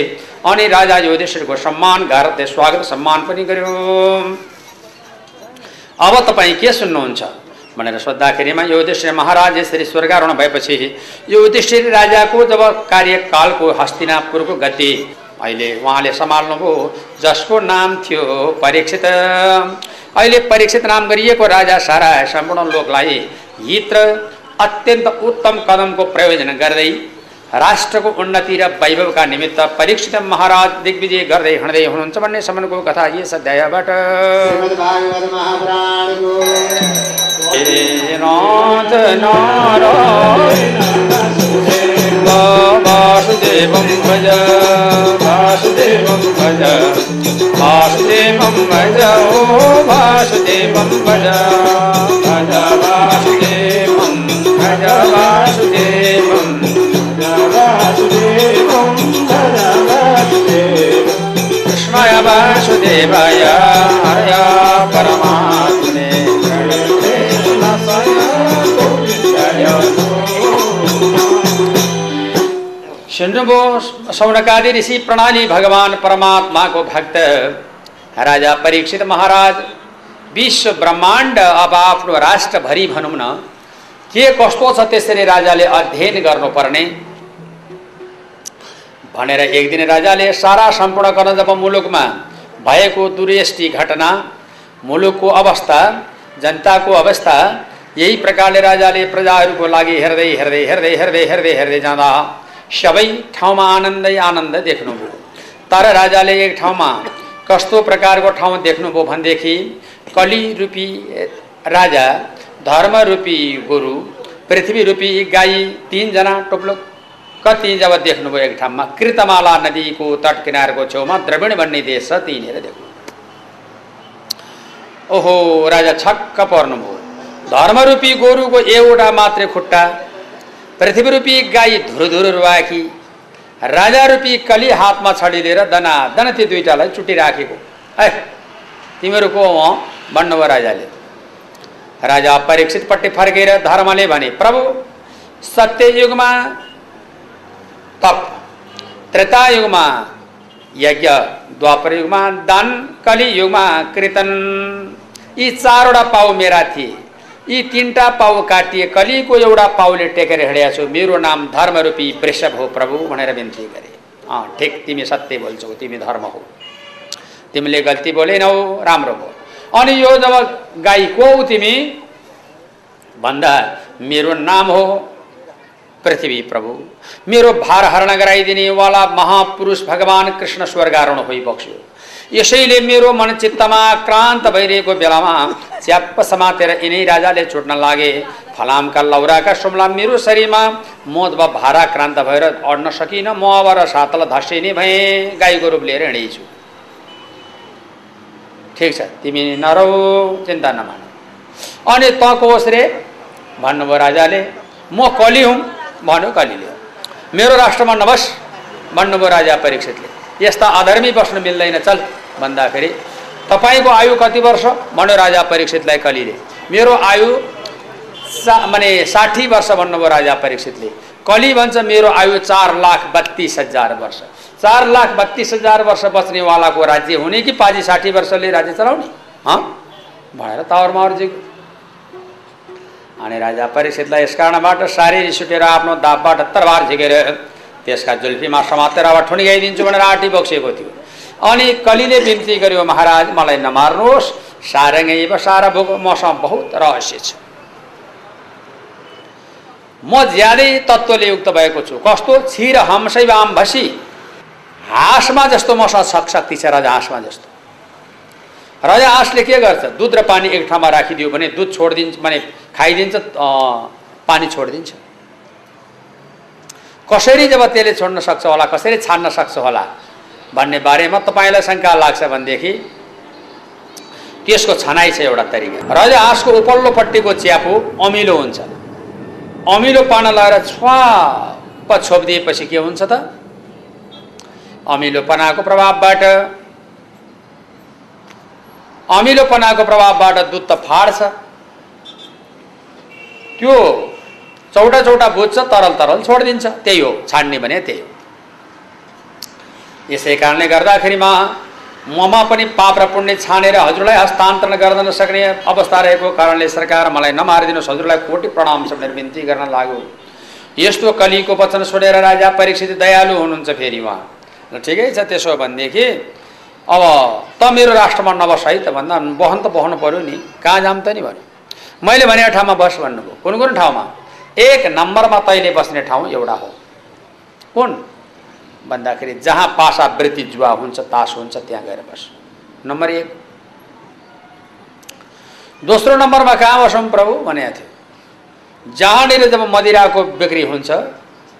अनि राजा युधिष्ठिरको सम्मान गारतले स्वागत सम्मान पनि गर्यो। अब तपाईँ के सुन्नुहुन्छ? भनेर सोद्धाखेरिमा युधिष्ठिर महाराज यसरी स्वर्गारोहण भएपछि युधिष्ठिर राजाको जब कार्यकालको हस्तिनापुरको गति अहिले उहाँले सम्हाल्नुभयो जसको नाम थियो परीक्षित। अहिले परीक्षित नाम गरिएको राजा सारा सम्पूर्ण लोकलाई हित र अत्यन्त उत्तम कदमको प्रयोजन गर्दै राष्ट्रको उन्नति र वैभवका निमित्त परीक्षित महाराज दिग्विजय गर्दै हिँड्दै हुनुहुन्छ भन्ने सम्मको कथा यस अध्यायबाट। वासुदेवं भज वासुदेवं भज वासुदेवं भज ओ वासुदेवं भज भज वासुदेवं भज वासुदेवं वासुदेवं भज वासुदेवं। कृष्णाय वासुदेवाय हरय सौनकादि ऋषि प्रणाली भगवान परमात्मा को भक्त। राजा परीक्षित महाराज, विश्व ब्रह्माण्ड अब आफ्नो राष्ट्रभरि भनौँ न। के कस्तो छ त्यसरी राजाले अध्ययन गर्नुपर्ने भनेर एक दिन राजाले सारा सम्पूर्ण गर्न जब मुलुकमा भएको दुरेष्टि घटना मुलुकको अवस्था जनताको अवस्था यही प्रकारले राजाले प्रजाहरूको लागि हेर्दै हेर्दै हेर्दै हेर्दै हेर्दै हेर्दै जाँदा सबै ठाउँमा आनन्दै आनन्द देख्नुभयो। तर राजाले एक ठाउँमा कस्तो प्रकारको ठाउँ देख्नुभयो भनेदेखि कली रूपी राजा धर्म रूपी गुरु पृथ्वी रूपी गाई तिनजना टोप्लो कति जब देख्नुभयो एक ठाउँमा कृतमाला नदीको तट किनारको छेउमा द्रविण भन्ने देश छ त्यहीँनिर देख्नु ओहो राजा छक्क पर्नुभयो। धर्मरूपी गोरुको एउटा मात्रै खुट्टा पृथ्वीरूपी गाई धुरुधुरु रुवाकी राजा रूपी कली हातमा छडी लिएर दना दन ती दुइटालाई चुटिराखेको। है तिमीहरू को हो भन्नुभयो राजाले। राजा परीक्षितपट्टि फर्केर धर्मले भने प्रभु सत्ययुगमा तप। त्रेतायुगमा यज्ञ द्वापर युगमा दान कलियुगमा कृतन। यी चारवटा पाउ मेरा थिए। यी तिनवटा पाउ काटिए कलिको एउटा पाउले टेकेर हिँडेको छु। मेरो नाम धर्मरूपी वृषभ हो प्रभु भनेर बिन्ती गरे। अँ ठिक तिमी सत्य बोल्छौ तिमी धर्म हो। तिमीले गल्ती बोलेनौ राम्रो भयो। अनि यो जब गाई को तिमी? भन्दा मेरो नाम हो पृथ्वी प्रभु। मेरो भार हरण गराइदिने वाला महापुरुष भगवान् कृष्ण स्वर्गारोहण भइबक्स्यो यसैले मेरो मन चित्तमा क्रान्त भइरहेको बेलामा च्याप्प समातेर यिनै राजाले छुट्न लागे। फलामका लौराका सुम्ला मेरो शरीरमा मोद वा भारा क्रान्त भएर अड्न सकिनँ म अब र सातल धसिने भएँ गाईको रूप लिएर हिँडेछु। ठिक छ तिमी नरौ चिन्ता नमान अनि त होस् रे? भन्नुभयो राजाले। म कली हुँ। भन्यो कलिले। मेरो राष्ट्रमा नबस भन्नुभयो राजा परीक्षितले। यस्ता अधर्मी बस्नु मिल्दैन चल भन्दाखेरि तपाईँको आयु कति वर्ष? भन्यो राजा परीक्षितलाई कलिले। मेरो आयु सा माने साठी वर्ष भन्नुभयो राजा परीक्षितले। कलि भन्छ मेरो आयु चार लाख बत्तिस हजार वर्ष। चार लाख बत्तिस हजार वर्ष बच्नेवालाको राज्य हुने कि पाँच साठी वर्षले राज्य चलाउने? हँ? भनेर तावर मावरजीको अनि राजा यस कारणबाट सारी रिस उठेर आफ्नो दापबाट तरबार झिकेर त्यसका जुल्फीमा समातेर अब ठुनी गाइदिन्छु भनेर आँटी बक्सिएको थियो अनि कलिले बिन्ती गर्यो महाराज मलाई नमार्नुहोस् सारङ्गै सारा भोग मसँग बहुत रहस्य छ म ज्यादै तत्त्वले युक्त भएको छु कस्तो छिर हम्सै वाम भसी हाँसमा जस्तो मसँग शक्ति छ राजा हाँसमा जस्तो राजा हाँसले के गर्छ? दुध र पानी एक ठाउँमा राखिदियो भने दुध छोडिदिन्छ भने खाइदिन्छ पानी छोडिदिन्छ। कसरी जब त्यसले छोड्न सक्छ होला कसरी छान्न सक्छ होला भन्ने बारेमा तपाईँलाई शङ्का लाग्छ भनेदेखि त्यसको छनाइ छ एउटा तरिका। राजा हाँसको उपल्लोपट्टिको च्यापो अमिलो हुन्छ। अमिलो पान लगाएर छ्वाप छोपिदिएपछि के हुन्छ त? अमिलोपनाको प्रभावबाट अमिलोपनाको प्रभावबाट दुध त फाड्छ त्यो चौटा चौटा बुझ्छ तरल तरल छोडिदिन्छ। त्यही हो छाड्ने भने त्यही हो। यसै कारणले गर्दाखेरिमा ममा पनि पाप र पुण्य छानेर हजुरलाई हस्तान्तरण गर्न नसक्ने अवस्था रहेको कारणले सरकार मलाई नमारिदिनुहोस्। हजुरलाई कोटि प्रणाम छ भनेर बिन्ती गर्न लाग्यो। यस्तो कलीको वचन सुनेर राजा परीक्षित दयालु हुनुहुन्छ फेरि उहाँ। ठिकै छ त्यसो भनेदेखि अब त मेरो राष्ट्रमा नबस है त भन्दा बहन त बस्नु पऱ्यो नि कहाँ जाम त नि भन्यो। मैले भने ठाउँमा बस भन्नुभयो। कुन कुन ठाउँमा? एक नम्बरमा तैँले बस्ने ठाउँ एउटा हो। कुन? भन्दाखेरि जहाँ पासा वृत्ति जुवा हुन्छ तास हुन्छ त्यहाँ गएर बस। नम्बर एक। दोस्रो नम्बरमा कहाँ बसौँ प्रभु? भनेको थियो। जहाँनिर जब मदिराको बिक्री हुन्छ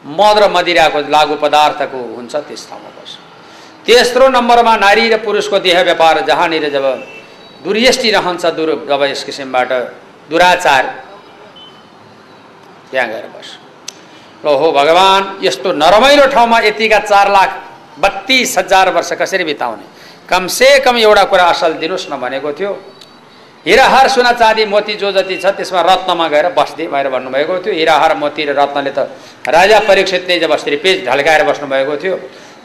मद र मदिराको लागु पदार्थको हुन्छ त्यस ठाउँमा बस। तेस्रो नम्बरमा नारी र पुरुषको देह व्यापार जहाँनिर जब दुर्यष्टि रहन्छ दुर जब यस किसिमबाट दुराचार त्यहाँ गएर बस ल हो भगवान् यस्तो नरमाइलो ठाउँमा यतिका चार लाख बत्तिस हजार वर्ष कसरी बिताउने? कमसे कम एउटा कुरा असल दिनुहोस् न भनेको थियो। हिराहार सुना चाँदी मोती जो जति छ त्यसमा रत्नमा गएर बस्दै भनेर भन्नुभएको थियो। हिराहार मोती र रत्नले त राजा परीक्षितले जब पेज ढल्काएर बस्नुभएको थियो।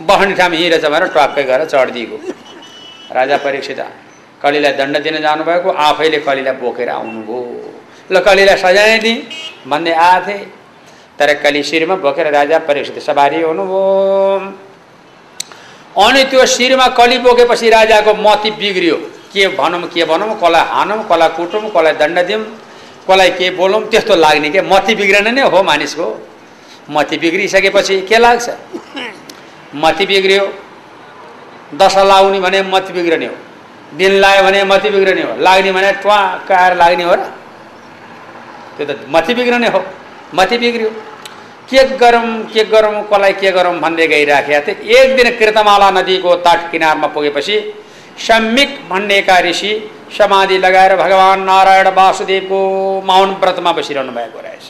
बहनी ठाउँ हिँडेछ भनेर ट्वाक्कै गएर चढिदिएको। राजा परीक्षित कलीलाई दण्ड दिन जानुभएको आफैले कलीलाई बोकेर आउनुभयो। ल कलीलाई सजाय दिएँ भन्दै आएको थिएँ तर कली शिरमा बोकेर राजा परीक्षित सवारी हुनुभयो। अनि त्यो शिरमा कली बोकेपछि राजाको मती बिग्रियो। के भनौँ के भनौँ कसलाई हानौँ कसलाई कुटौँ कसलाई दण्ड दिउँ कसलाई के बोलौँ त्यस्तो लाग्ने के? मती बिग्रने नै हो मानिसको। मती बिग्रिसकेपछि के लाग्छ? मती बिग्रियो। दशा लाउने भने मती बिग्रने हो। दिन लाग्यो भने मती बिग्रने हो। लाग्ने भने ट्वा काएर लाग्ने हो र। त्यो त मती बिग्रने हो। मती बिग्रियो। के गरौँ के गरौँ कसलाई के गरौँ भन्दै गइराखेका थिए। एक दिन कृतमाला नदीको तट किनारमा पुगेपछि सम्मिक भन्नेका ऋषि समाधि लगाएर भगवान् नारायण वासुदेवको मौन व्रतमा बसिरहनु भएको रहेछ।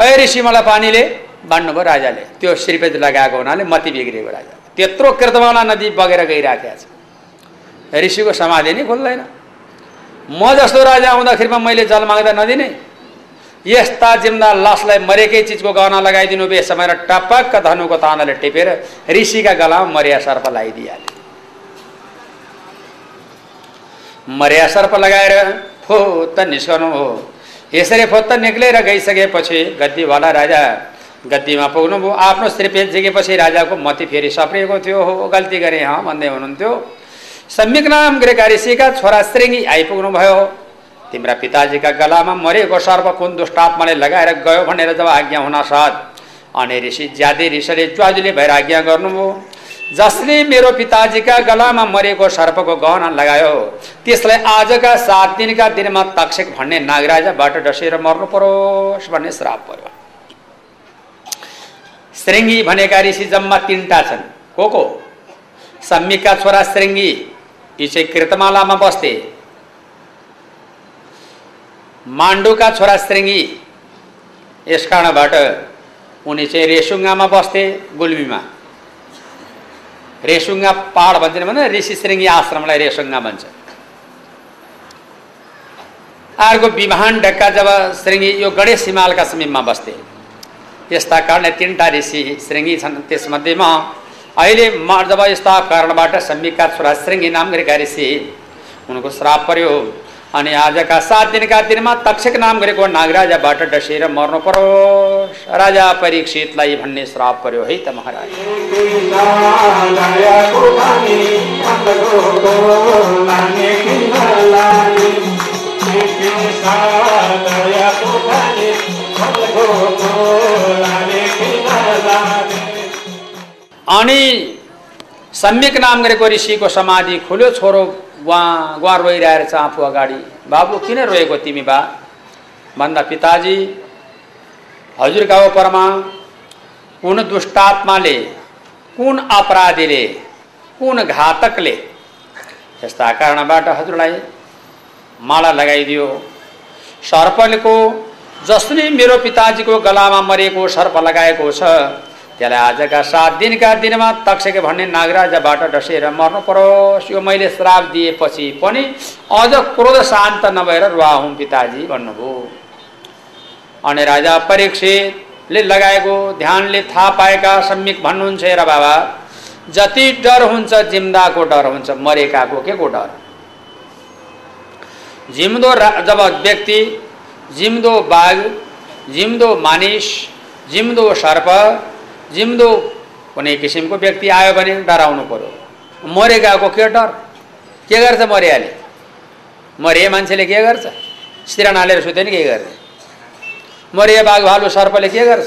ऐ ऋषि मलाई पानीले बाँड्नुभयो राजाले। त्यो श्रीपेद लगाएको हुनाले मती बिग्रिएको राजा। त्यत्रो कृतमाला नदी बगेर गइराखेको छ ऋषिको समाधि नै खोल्दैन। म जस्तो राजा आउँदाखेरिमा मैले जल माग्दा नदिने। यस्ता जिम्दा लासलाई मरेकै चिजको गहना लगाइदिनु बे समय टपक्क धनुको तानाले टेपेर ऋषिका गलामा मरिया सर्प लगाइदिइहाले। मरिया सर्प लगाएर फोत्त निस्कनु हो। यसरी फोत्त निक्लेर गइसकेपछि गद्दीवाला राजा गद्दीमा पुग्नुभयो आफ्नो श्रीपेद झिकेपछि राजाको मती फेरि सप्रिएको थियो। हो गल्ती गरेँ हँ भन्दै हुनुहुन्थ्यो। सम्यक नाम गरेका ऋषिका छोरा श्रृङ्गी आइपुग्नु भयो। तिम्रा पिताजीका गलामा मरेको सर्प कुन दुष्टात्माले लगाएर गयो भनेर जब आज्ञा हुन साथ अनि ऋषि ज्यादै ऋषिले ज्वाजुले भएर आज्ञा गर्नुभयो जसले मेरो पिताजीका गलामा मरेको सर्पको गहना लगायो त्यसलाई आजका सात दिनका दिनमा तक्षक भन्ने नागराजाबाट डसेर मर्नु परोस् भन्ने श्राप पर्यो श्रृङ्गी भनेका ऋषि जम्मा तिनवटा छन्। को को? सम्मिकका छोरा श्रृङ्गी यी चाहिँ कृतमालामा बस्थे। माण्डुका छोरा श्रृङ्गी यस कारणबाट उनी चाहिँ रेसुङ्गामा बस्थे गुल्मीमा। रेसुङ्गा पहाड भन्छन् भने ऋषि श्रृङ्गी आश्रमलाई रेसुङ्गा भन्छ। अर्को विवाहन ढक्का जब श्रृङ्गी यो गणेश हिमालका समीपमा बस्थे। यस्ता कारणले तिनवटा ऋषि श्रृङ्गी छन्। त्यसमध्येमा अहिले जब यस्ता कारणबाट सम्मिकका छोरा श्रृङ्गी नाम गरेका ऋषि उनको श्राप पर्यो। अनि आजका सात दिनका दिनमा तक्षक नाम गरेको नागराजाबाट डसेर मर्नु परोस् राजा परीक्षितलाई भन्ने श्राप पर्यो है त महाराज। अनि सम्यक नाम गरेको ऋषिको समाधि खुल्यो छोरो उहाँ उहाँ रोइरहेछ आफू अगाडि। बाबु किन रोएको तिमी बा? भन्दा पिताजी हजुरका उपरमा कुन दुष्टात्माले कुन अपराधीले कुन घातकले यस्ता कारणबाट हजुरलाई माला लगाइदियो। सर्पको जसले मेरो पिताजीको गलामा मरेको सर्प लगाएको छ त्यसलाई आजका सात दिनका दिनमा तक्षके भन्ने नागराजाबाट डसेर मर्नु परोस्। यो मैले श्राप दिएपछि पनि अझ क्रोध शान्त नभएर रुवा हुँ पिताजी भन्नुभयो। अनि राजा परीक्षितले लगाएको ध्यानले थाहा पाएका सम्यक भन्नुहुन्छ र बाबा जति डर हुन्छ जिम्दाको डर हुन्छ मरेकाको के को डर? जिम्दो जब व्यक्ति जिम्दो बाघ जिम्दो मानिस जिम्दो सर्प जिम्दो कुनै किसिमको व्यक्ति आयो भने डराउनु पर्यो। मरे गएको के डर? के गर्छ मरियाले? मरिए मान्छेले के गर्छ? सिरान हालेर सुत्यो नि के गर्ने? मरिया बाघ भालु सर्पले के गर्छ?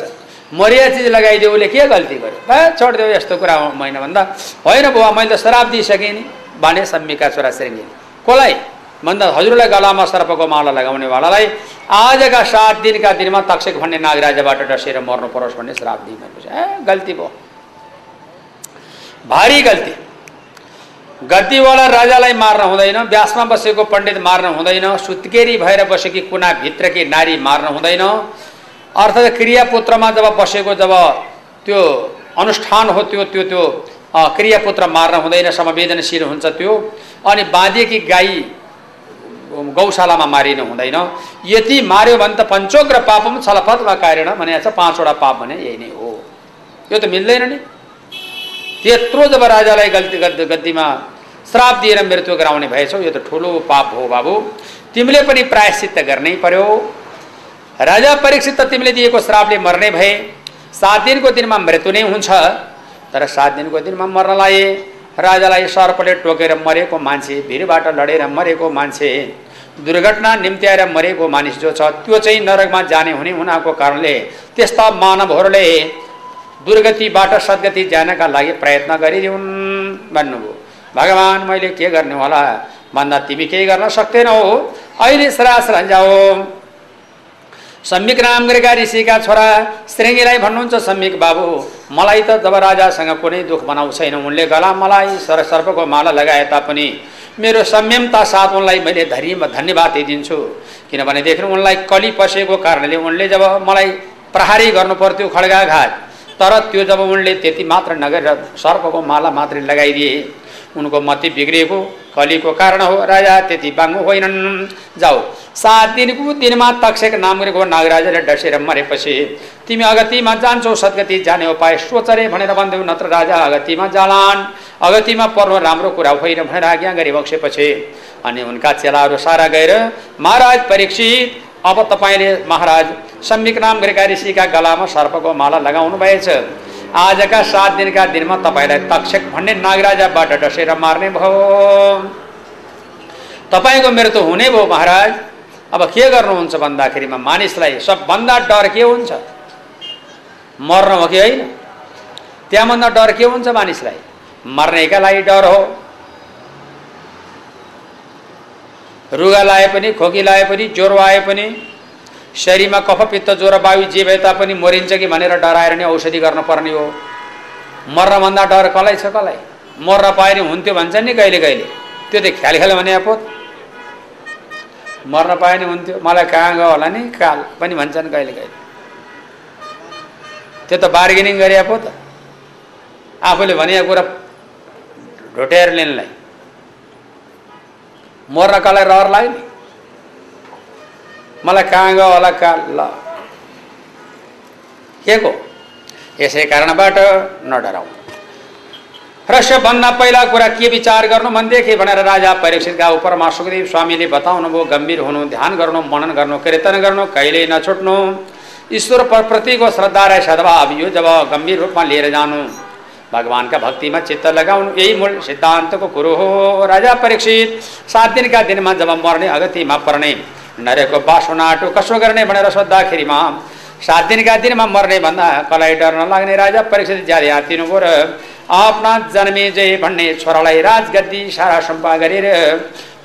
मरिया चिज लगाइदियो उसले के गल्ती गर्यो? बा छोडिदियो यस्तो कुरा मैन भन्दा होइन बुवा मैले त श्राप दिइसकेँ नि। भने सम्मिका छोरा श्रेणी। कसलाई? भन्दा हजुरलाई गलामा सर्पको माला लगाउनेवालालाई आजका सात दिनका दिनमा तक्षक भन्ने नागराजाबाट डसेर मर्नु परोस् भन्ने श्राप दिइरहेको छ ए गल्ती भयो। भारी गल्ती। गद्दीवाला राजालाई मार्न हुँदैन व्यासमा बसेको पण्डित मार्न हुँदैन सुत्केरी भएर बसेकी कुना भित्रकी नारी मार्न हुँदैन। अर्थात् क्रियापुत्रमा जब बसेको जब त्यो अनुष्ठान हो त्यो त्यो त्यो क्रियापुत्र मार्न हुँदैन संवेदनशील हुन्छ त्यो। अनि बाँधिएकी गाई गौशालामा मारिनु हुँदैन। यति मार्यो भने त पञ्चोग्र पापम छलफतमा कारण भने छ पाँचवटा पाप भने यही नै हो। यो त मिल्दैन नि। त्यत्रो जब राजालाई गल्ती गद् गद्दीमा श्राप दिएर मृत्यु गराउने भएछौ यो त ठुलो पाप हो बाबु। तिमीले पनि प्रायश्चित गर्नै पर्यो। राजा परीक्षित त तिमीले दिएको श्रापले मर्ने भए सात दिनको दिनमा मृत्यु नै हुन्छ तर सात दिनको दिनमा मर्न लाए राजालाई सर्पले टोकेर मरेको मान्छे भिरबाट लडेर मरेको मान्छे दुर्घटना निम्ति आएर मरेको मानिस जो छ त्यो चाहिँ नरकमा जाने हुने हुनाको कारणले त्यस्ता मानवहरूले दुर्गतिबाट सद्गति जानका लागि प्रयत्न गरिदिउन् भन्नुभयो। भगवान् मैले के गर्ने होला? भन्दा तिमी केही गर्न सक्दैनौ? अहिले सरास जाऊ सम्यक नाम गरेका ऋषिका छोरा श्रेङ्गीलाई भन्नुहुन्छ सम्यक बाबु मलाई त जब राजासँग कुनै दुःख बनाउँछ छैन उनले गला मलाई सर सर्पको माला लगाए तापनि मेरो संयमता साथ उनलाई मैले धरी धन्यवाद दिन्छु किनभनेदेखि उनलाई कली पसेको कारणले उनले जब मलाई प्रहारी गर्नु पर्थ्यो खड्गाघात तर त्यो जब उनले त्यति मात्र नगरेर सर्पको माला मात्रै लगाइदिए उनको मती बिग्रिएको कलीको कारण हो राजा। त्यति बाङ्गो होइनन्। जाऊ। सात दिनको दिनमा तक्षक नाम गरेको नागराजाले डसेर मरेपछि तिमी अगतिमा जान्छौ सद्गति जाने उपाय सोचरे भनेर भन्दैौ नत्र राजा अगतिमा जालान्। अगतिमा पर्व राम्रो कुरा होइन भनेर आज्ञा गरिबक्सेपछि अनि उनका चेलाहरू सारा गएर महाराज परीक्षित अब तपाईँले महाराज सम्यक नाम गरेका ऋषिका गलामा सर्पको माला लगाउनु भएछ। आजका सात दिनका दिनमा तपाईँलाई तक्षक भन्ने नागराजाबाट डसेर मार्ने भयो। तपाईँको मृत्यु हुने भयो महाराज। अब के गर्नुहुन्छ भन्दाखेरिमा मानिसलाई सबभन्दा डर के हुन्छ? मर्न हो कि होइन? त्यहाँभन्दा डर के हुन्छ मानिसलाई? मर्नेका लागि डर हो। रुगा लाए पनि खोकी लाए पनि ज्वरो आए पनि शरीरमा कफ पित्त ज्वरो वायु जे भए तापनि मरिन्छ कि भनेर डराएर नै औषधि गर्नुपर्ने हो। मर्नभन्दा डर कसलाई छ कसलाई? मर्न पाए नि हुन्थ्यो भन्छ नि कहिले कहिले। त्यो त ख्याल ख्याल भने पो मर्न पाए नि हुन्थ्यो। मलाई कहाँ गयो होला नि? काल पनि भन्छन् कहिले कहिले। त्यो त बार्गेनिङ गरे पो त आफूले भनेको कुरा ढोट्याएर लिनलाई। मर्न कसलाई रहर लाग्यो? नि मलाई कहाँ गयो होला काल ल के को यसै कारणबाट नडराउ र भन्दा पहिला कुरा के विचार गर्नु भनेदेखि भनेर राजा परीक्षितका उपरमा सुखदेव स्वामीले बताउनु भयो गम्भीर हुनु ध्यान गर्नु मनन गर्नु कीर्तन गर्नु कहिल्यै नछुट्नु ईश्वर प्रतिको श्रद्धा र सद्भाव यो जब गम्भीर रूपमा लिएर जानु भगवान्का भक्तिमा चित्त लगाउनु यही मूल सिद्धान्तको कुरो हो राजा परीक्षित सात दिनका दिनमा जब मर्ने अगतिमा पर्ने नरेको बासो नाटो कसो गर्ने भनेर सोद्धाखेरिमा सात दिनका दिनमा मर्ने भन्दा कसलाई डर नलाग्ने राजा परीक्षित ज्यादा हातिनु पऱ्यो र आफ्ना जन्मेजय भन्ने छोरालाई राजगद्दी सारा सम्पा गरेर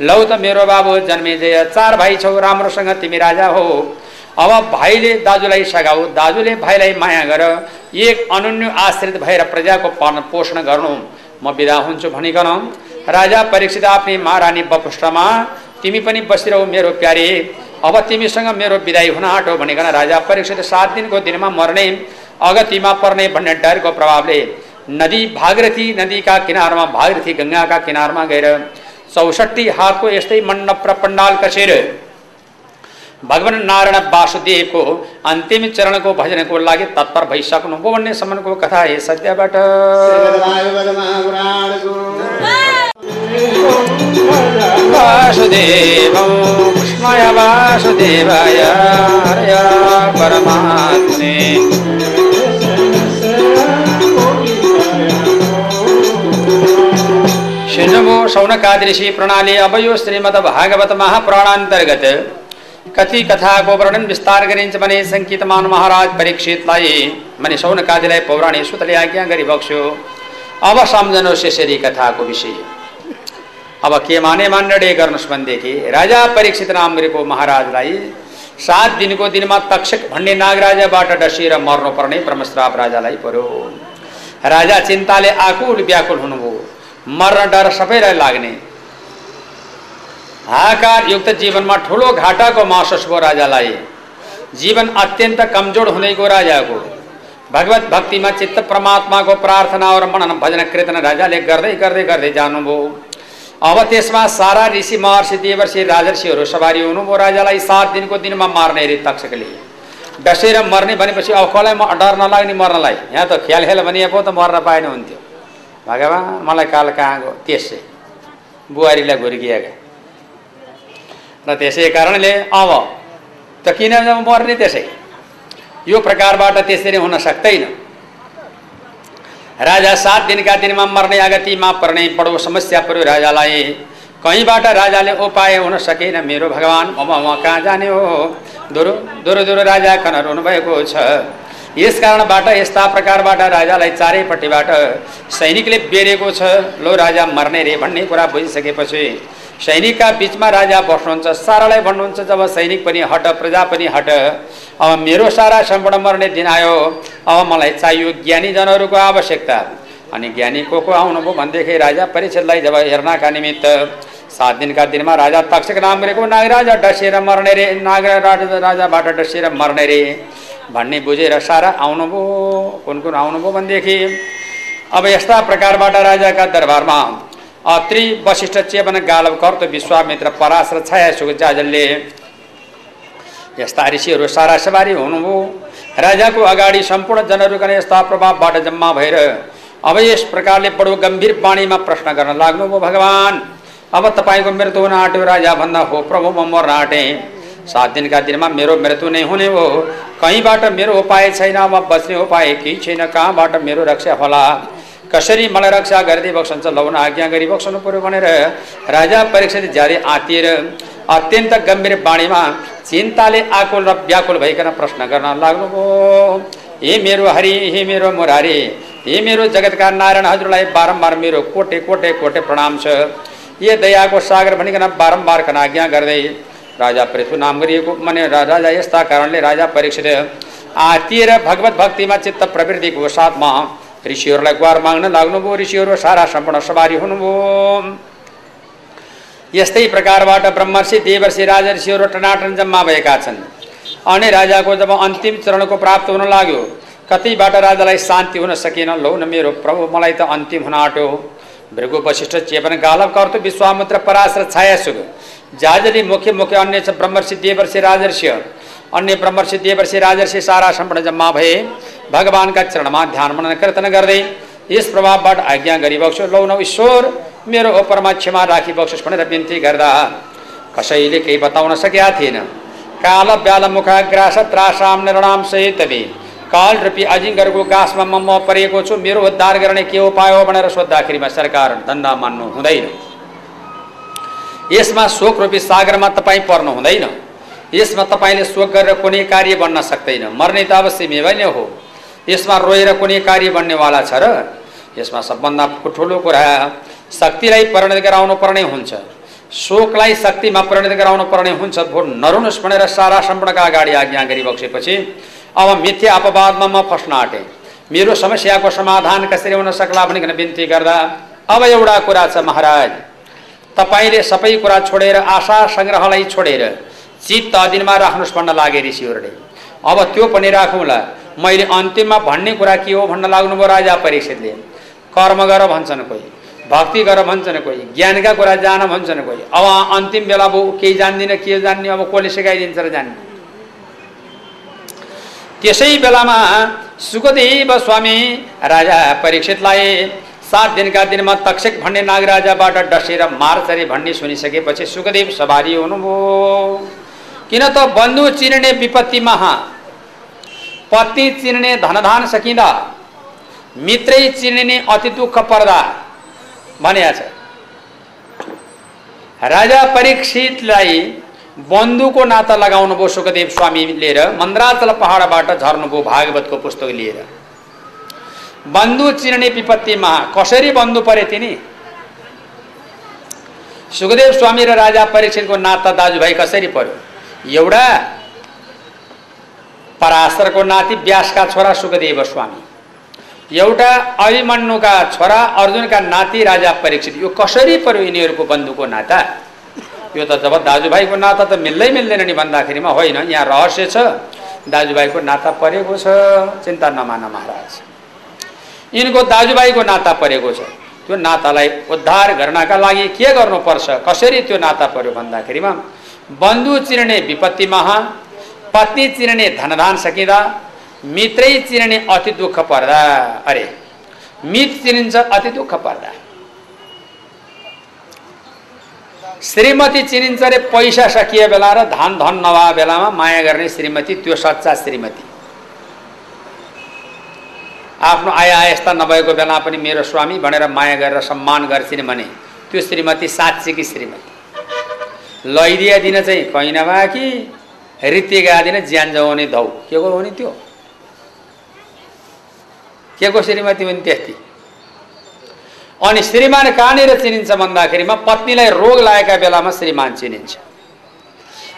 लौ त मेरो बाबु जन्मेजय चार भाइ छौ राम्रोसँग तिमी राजा हो। अब भाइले दाजुलाई सघाऊ दाजुले भाइलाई माया गर। एक अनुन्य आश्रित भएर प्रजाको पोषण गर्नु। म बिदा हुन्छु भनिकन। राजा परीक्षित आफ्नै महारानी बपुष्टमा तिमी पनि बसिरहौ मेरो प्यारे। अब तिमीसँग मेरो विदाई हुन आँटो भनिकन राजा परीक्षित सात दिनको दिनमा मर्ने अगतिमा पर्ने भन्ने डरको प्रभावले नदी भागरथी नदीका किनारमा भागरथी गङ्गाका किनारमा गएर चौसठी हातको यस्तै मण्डप र पण्डाल कसेर भगवान नारायण वासुदेवको अन्तिम चरणको भजनको लागि तत्पर भइसक्नुभयो भन्ने सम्मको कथा हे सत्यबाट। वासुदेव कृष्णय वासुदेवाय हरय परमात्मे सिंहमो शौनकादृशी प्रणाली अवयो श्रीमद भागवत महापुराणान्तर्गत। कति कथाको वर्णन विस्तार गरिन्छ भने सङ्कितमान महाराज परीक्षितलाई भने सौनकादिलाई पौराणिक सुतले आज्ञा गरी बक्स्यो अब सम्झनुहोस् यसरी कथाको विषय। अब के माने मान्डे गर्नुहोस् भनेदेखि राजा परीक्षित नामको महाराजलाई सात दिनको दिनमा तक्षक भन्ने नागराजाबाट डसिएर मर्नुपर्ने ब्रह्मश्राप राजालाई पर्यो। राजा चिन्ताले आकुल व्याकुल हुनुभयो मर्न डर सबैलाई लाग्ने। हाकार युक्त जीवनमा ठुलो घाटाको महसुस भयो राजालाई जीवन अत्यन्त कमज़ोर हुने गयो राजाको भगवत भक्तिमा चित्त परमात्माको प्रार्थना और मनन भजन कीर्तन राजाले गर्दै गर्दै गर्दै जानुभयो अब त्यसमा सारा ऋषि महर्षि देवर्षि राजर्षिहरू सवारी हुनुभयो राजालाई सात दिनको दिनमा मार्ने रे तक्षकले। डसेर मर्ने भनेपछि अब कसलाई म डर नलाग्ने मर्नलाई। यहाँ त ख्याल ख्याल भने पो त मर्न पाएन हुन्थ्यो। भगवान् मलाई काल कहाँ गयो? त्यसै। बुहारीलाई घुर्किएका र त्यसै कारणले अब त किन मर्ने त्यसै? यो प्रकारबाट त्यसरी हुन सक्दैन राजा सात दिनका दिनमा मर्ने आगतिमा पर्ने बडो समस्या पर्यो राजालाई कहीँबाट राजाले उपाय हुन सकेन मेरो भगवान्। म म कहाँ जाने हो? दोरो दोरो दोरो राजा कन भएको छ। यस कारणबाट यस्ता प्रकारबाट राजालाई चारैपट्टिबाट सैनिकले बेरेको छ। लो राजा मर्ने रे भन्ने कुरा बुझिसकेपछि सैनिकका बिचमा राजा बस्नुहुन्छ सारालाई भन्नुहुन्छ जब सैनिक पनि हट प्रजा पनि हट। अब मेरो सारा सम्पूर्ण मर्ने दिन आयो। अब मलाई चाहियो ज्ञानीजनहरूको आवश्यकता। अनि ज्ञानी को को आउनुभयो भनेदेखि राजा परिषदलाई जब हेर्नका निमित्त सात दिनका दिनमा राजा तक्षक नाम गरेको नागराजा डसेर मर्ने रे नाग राजाबाट डसेर मर्ने रे भन्ने बुझेर सारा आउनुभयो कुन कुन आउनुभयो भनेदेखि अब यस्ता प्रकारबाट राजाका दरबारमा अत्रि वशिष्ठ चेवन गालव कर्त विश्वामित्र पराश र छाया सुख जाजलले यस्ता ऋषिहरू सारा सवारी हुनुभयो राजाको अगाडि सम्पूर्ण जनहरूका यस्ता प्रभावबाट जम्मा भएर अब यस प्रकारले बडो गम्भीर बाणीमा प्रश्न गर्न लाग्नुभयो भगवान्। अब तपाईँको मृत्यु हुन आँट्यो राजा भन्दा हो प्रभु म मर्न आँटेँ। सात दिनका दिनमा मेरो मृत्यु नै हुने हो। कहीँबाट मेरो उपाय छैन अब बच्ने उपाय केही छैन। कहाँबाट मेरो रक्षा होला? कसरी मलाई रक्षा गरिदिए बक्सन्छ लौन आज्ञा गरी बक्सनु पऱ्यो भनेर राजा परीक्षित ज्यादै आतिएर अत्यन्त गम्भीर बाणीमा चिन्ताले आकुल र व्याकुल भइकन प्रश्न गर्न लाग्नुभयो। हे मेरो हरि हे मेरो मुरारी हे मेरो जगतका नारायण हजुरलाई बारम्बार मेरो कोटे कोटे कोटे प्रणाम छ। ये दयाको सागर भनिकन बारम्बार आज्ञा गर्दै राजा पृथ्वी नाम गरिएको माने राजा यस्ता कारणले राजा परीक्षित आतिएर भगवत भक्तिमा चित्त प्रवृत्तिको साथमा ऋषिहरूलाई गुहार माग्न लाग्नुभयो ऋषिहरू सारा सम्पूर्ण सवारी हुनुभयो यस्तै प्रकारबाट ब्रह्मर्षि देवर्षि राजा ऋषिहरू टनाटन जम्मा भएका छन्। अनि राजाको जब अन्तिम चरणको प्राप्त हुन लाग्यो कतिबाट राजालाई शान्ति हुन सकेन लौ न मेरो प्रभु मलाई त अन्तिम हुन आँट्यो। भृगु वशिष्ठ चेपन गालव कर्तु विश्वामित्र पराश र छाया सुग जाजरी मुख्य मुख्य अन्य छ ब्रह्मर्षि देवर्षि राजर्षि अन्य ब्रह्मर्षि देवर्षि राजर्षि सारा सम्पूर्ण जम्मा भए भगवान्का चरणमा ध्यान मनन कीर्तन गर्दै यस प्रभावबाट आज्ञा गरिबक्छु लौ न ईश्वर मेरो ओपरमा क्षमा राखी बक्सोस् भनेर बिन्ती गर्दा। कसैले केही बताउन सकेका थिएन। काल ब्याल मुखाग्रास त्रासाम निर्णाम सहित काल रूपी अजिङ्गरको गाँसमा म म परेको छु मेरो उद्धार गर्ने के उपाय हो भनेर सोद्धाखेरिमा सरकार धन्दा मान्नु हुँदैन। यसमा शोक रूपी सागरमा तपाईँ पर्नु हुँदैन। यसमा तपाईँले शोक गरेर कुनै कार्य बन्न सक्दैन। मर्ने त अवश्य मेवा नै हो। यसमा रोएर कुनै कार्य बन्नेवाला छ र यसमा सबभन्दा ठुलो कुरा शक्तिलाई परिणत गराउनु पर्ने हुन्छ। शोकलाई शक्तिमा परिणत गराउनु पर्ने हुन्छ। भोट नरुनुहोस् भनेर सारा सम्पूर्णका अगाडि आज्ञा गरिबक्सेपछि अब मिथ्या अपवादमा म फस्न आँटेँ मेरो समस्याको समाधान कसरी हुन सक्ला भनिकन बिन्ती गर्दा अब एउटा कुरा छ महाराज। तपाईँले सबै कुरा छोडेर आशा सङ्ग्रहलाई छोडेर चित्त अधीनमा राख्नुहोस् भन्न लागे ऋषिहरूले। अब त्यो पनि राखौँला। मैले अन्तिममा भन्ने कुरा के हो भन्न लाग्नुभयो राजा परीक्षितले कर्म गर भन्छन् कोही भक्ति गर भन्छन् कोही ज्ञानका कुरा जान भन्छन् कोही। अब अन्तिम बेला अब केही जान्दिनँ के जान्ने अब कसले सिकाइदिन्छ र जान्ने। त्यसै बेलामा सुखदेव स्वामी राजा परीक्षितलाई सात दिनका दिनमा तक्षक भन्ने नागराजाबाट डसेर मार्चरी भन्ने सुनिसकेपछि सुखदेव सवारी हुनुभयो। किन त बन्धु चिर्ने विपत्तिमा पत्नी चिर्ने धनधान सकिँदा मित्रै चिर्ने अति दुःख पर्दा। भनेको छ राजा परीक्षितलाई बन्धुको नाता लगाउनु भयो सुखदेव स्वामी लिएर मन्द्राचल पहाडबाट झर्नुभयो भागवतको पुस्तक लिएर। बन्धु चिर्ने विपत्तिमा कसरी बन्धु परे तिनी? सुखदेव स्वामी र राजा परीक्षितको नाता दाजुभाइ कसरी पर्यो? एउटा पराशरको नाति व्यासका छोरा सुखदेव स्वामी। एउटा अभिमन्युका छोरा अर्जुनका नाति राजा परीक्षित। यो कसरी पर्यो यिनीहरूको बन्धुको नाता? यो त जब दाजुभाइको नाता त मिल्दै मिल्दैन नि भन्दाखेरिमा होइन। यहाँ रहस्य छ। दाजुभाइको नाता परेको छ। चिन्ता नमान महाराज। यिनको दाजुभाइको नाता परेको छ। त्यो नातालाई उद्धार गर्नका लागि के गर्नुपर्छ? कसरी त्यो नाता पर्यो भन्दाखेरिमा बन्धु चिर्ने विपत्ति महा पत्नी चिर्ने धनदान सकिँदा मित्रै चिर्ने अति दुःख पर्दा। अरे मित चिनिन्छ अति दुःख पर्दा। श्रीमती चिनिन्छ अरे पैसा सकिए बेला र धन धन नभए बेलामा माया गर्ने श्रीमती त्यो सच्चा श्रीमती। आफ्नो आय आयस्ता नभएको बेला पनि मेरो स्वामी भनेर माया गरेर सम्मान गर्छिन् भने त्यो श्रीमती साँच्चीकी श्रीमती। लैदिया दिन चाहिँ कहीँ नभए कि गा दिन ज्यान जाउने धौ। के को हो नि त्यो? के को श्रीमती पनि त्यति? अनि श्रीमान कहाँनिर चिनिन्छ भन्दाखेरिमा पत्नीलाई रोग लागेका बेलामा श्रीमान चिनिन्छ।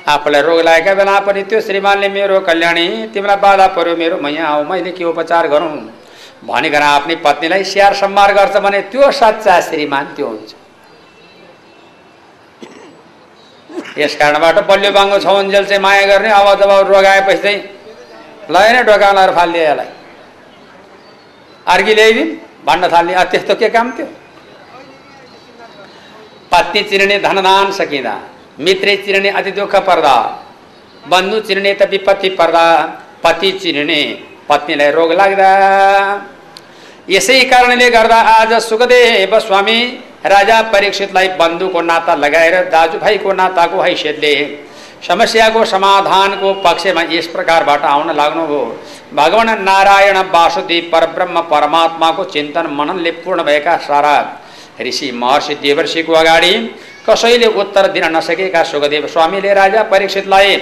आफूलाई रोग लागेका बेला पनि त्यो श्रीमानले मेरो कल्याणी तिमीलाई बाधा पर्यो मेरो म यहाँ आऊ मैले के उपचार गरौँ? भनेर आफ्नै पत्नीलाई स्याहार सम्मार गर्छ भने त्यो सच्चा श्रीमान त्यो हुन्छ। यस कारणबाट बलियो बाङ्गो छ चाहिँ माया गर्ने अब जब रोग आएपछि चाहिँ ल नै डोका लगाएर फालिदियो यसलाई। अर्की ल्याइदिउँ भन्न थाल्ने त्यस्तो के काम थियो? पत्नी चिर्ने धनदान सकिँदा मित्रै चिर्ने अति दुःख पर्दा बन्धु चिर्ने त विपत्ति पर्दा पति चिर्ने पत्नीलाई रोग लाग्दा। यसै कारणले गर्दा आज सुखदेव स्वामी राजा परीक्षितलाई बन्धुको नाता लगाएर दाजुभाइको नाताको हैसियतले समस्याको समाधानको पक्षमा यस प्रकारबाट आउन लाग्नुभयो। भगवान् नारायण वासुदेव परब्रह्म परमात्माको चिन्तन मननले पूर्ण भएका सारा ऋषि महर्षि देवर्षिको अगाडि कसैले उत्तर दिन नसकेका सुखदेव स्वामीले राजा परीक्षितलाई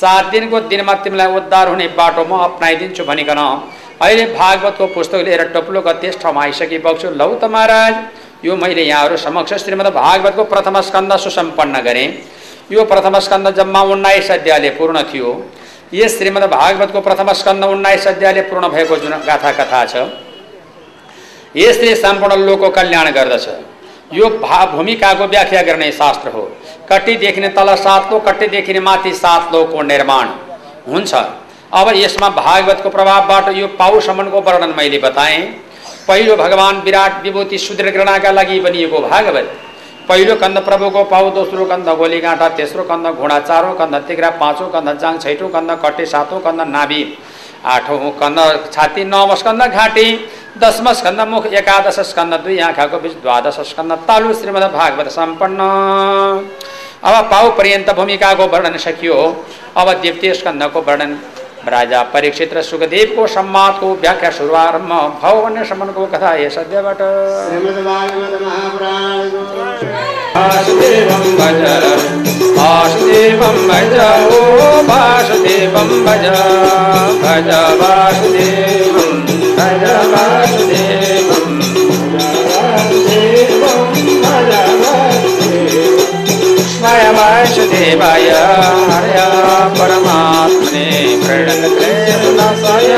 सात दिनको दिनमा तिमीलाई उद्धार हुने बाटो म अप्नाइदिन्छु भनिकन अहिले भागवतको पुस्तक लिएर टोप्लोको त्यस ठाउँमा आइसकेको छु लौ त महाराज यो मैले यहाँहरू समक्ष श्रीमद् भागवतको प्रथम स्कन्द सुसम्पन्न गरेँ। यो प्रथम स्कन्द जम्मा उन्नाइस अध्यायले पूर्ण थियो। यस श्रीमद् भागवतको प्रथम स्कन्द उन्नाइस अध्यायले पूर्ण भएको जुन गाथा कथा छ यसले सम्पूर्ण लोकको कल्याण गर्दछ। यो भा भूमिकाको व्याख्या गर्ने शास्त्र हो। कट्टी देखिने तल सात लो कट्टी देखिने माथि सात लोको निर्माण हुन्छ। अब यसमा भागवतको प्रभावबाट यो पाउसम्मको वर्णन मैले बताएँ। पहिलो भगवान् विराट विभूति सुदृढ लागि बनिएको भागवत। पहिलो कन्द प्रभुको पाउ दोस्रो कन्द गोलीगाँठा तेस्रो कन्द घोडा चारौँ कन्द तिग्रा पाँचौँ कन्द जाङ छैटौँ कन्द कट्टे सातौँ कन्द नाभि। आठौँ कन्द छाती नवम स्कन्द घाँटी दशम स्कन्द मुख एकादश स्कन्द दुई आँखाको बिच द्वादश स्कन्द तालु श्रीमद भागवत सम्पन्न। अब पाउ पर्यन्त भूमिकाको वर्णन सकियो। अब द्वितीय स्कन्दको वर्णन राजा परीक्षित र सुखदेवको सम्मादको व्याख्या सुरुवारम्भ भव भन्ने सम्मको कथा यस अध्यायबाट वासुदेवं भज। वासुदेवं भज ओ वासुदेवं भज। भज वासुदेवं भज वासुदेवं। कृष्णाय वासुदेवाय हरय परमात्मने प्रणतक्लेशनाशाय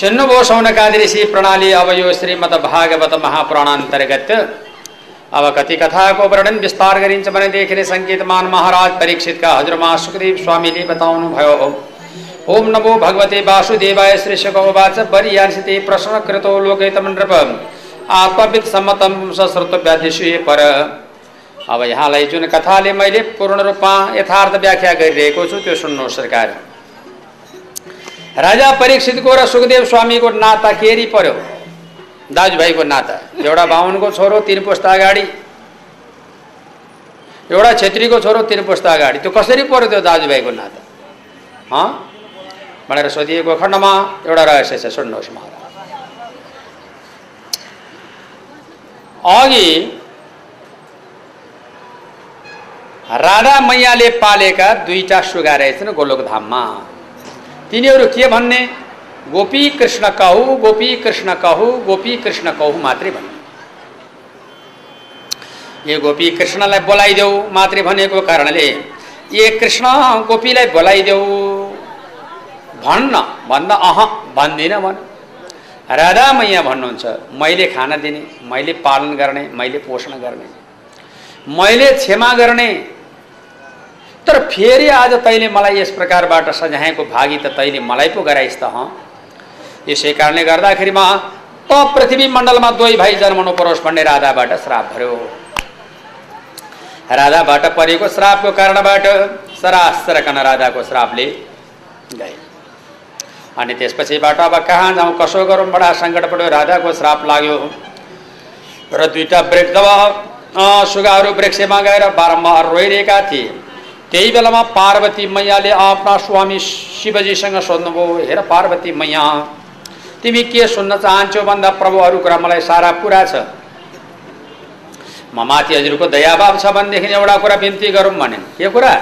सुन्नुभयो सौनकादृशी प्रणाली अब यो श्रीमद भागवत महापुराण अन्तर्गत अब कति कथाको वर्णन विस्तार गरिन्छ भनेदेखि सङ्केतमान महाराज परीक्षितका हजुरमा सुखदेव स्वामीले बताउनुभयो ओम नमो भगवते वासुदेवाय श्री शुकवाच बरियासिते प्रश्न कृतो लोकैतम नृप आत्मविद सम्मतम सश्रुतव्यादिशु पर। अब यहाँलाई जुन कथाले मैले पूर्ण रूपमा यथार्थ व्याख्या गरिरहेको छु त्यो सुन्नु सरकार। राजा परीक्षितको र सुखदेव स्वामीको नाता केरी पर्यो? दाजुभाइको नाता। एउटा बाहुनको छोरो तिन पुस्ता अगाडि। एउटा छेत्रीको छोरो तिन पुस्ता अगाडि। त्यो कसरी पर्यो त्यो दाजुभाइको नाता? भनेर सोधिएको खण्डमा एउटा रहस्य छ सुन्नुहोस् महाराज। अघि राधा मैयाले पालेका दुईटा सुगा रहेछन् गोलोकधाममा। तिनीहरू के भन्ने? गोपी कृष्ण कहु गोपी कृष्ण कहु गोपी कृष्ण कहु मात्रै भन्ने। यो गोपी कृष्णलाई बोलाइदेऊ मात्रै भनेको कारणले। ए कृष्ण गोपीलाई बोलाइदेऊ। भन्न भन्दा अह भन्दिनँ भन राधा मैया भन्नुहुन्छ मैले खाना दिने मैले पालन गर्ने मैले पोषण गर्ने। मैले क्षमा गर्ने तर फेरि आज तैँले मलाई यस प्रकारबाट सजाएको भागी त तैँले मलाई पो गराइस् त हँ? यसै कारणले गर्दाखेरिमा त पृथ्वी मण्डलमा दुवै भाइ जन्मनु परोस् भन्ने राधाबाट श्राप भर्यो। राधाबाट परेको श्रापको कारणबाट सरासरकन राधाको श्रापले गए। अनि त्यसपछिबाट अब कहाँ जाउँ कसो गरौँ बडा सङ्कट पऱ्यो राधाको श्राप लाग्यो। र दुईवटा वृक्ष सुगाहरू वृक्षमा गएर बारम्बार रोइरहेका थिए। त्यही बेलामा पार्वती मैयाले आफ्ना स्वामी शिवजीसँग सोध्नुभयो हेर पार्वती मैया तिमी के सुन्न चाहन्छौ भन्दा प्रभु अरू कुरा मलाई सारा पुरा छ। म माथि हजुरको दयाभाव छ भनेदेखि एउटा कुरा बिन्ती गरौँ भने के कुरा?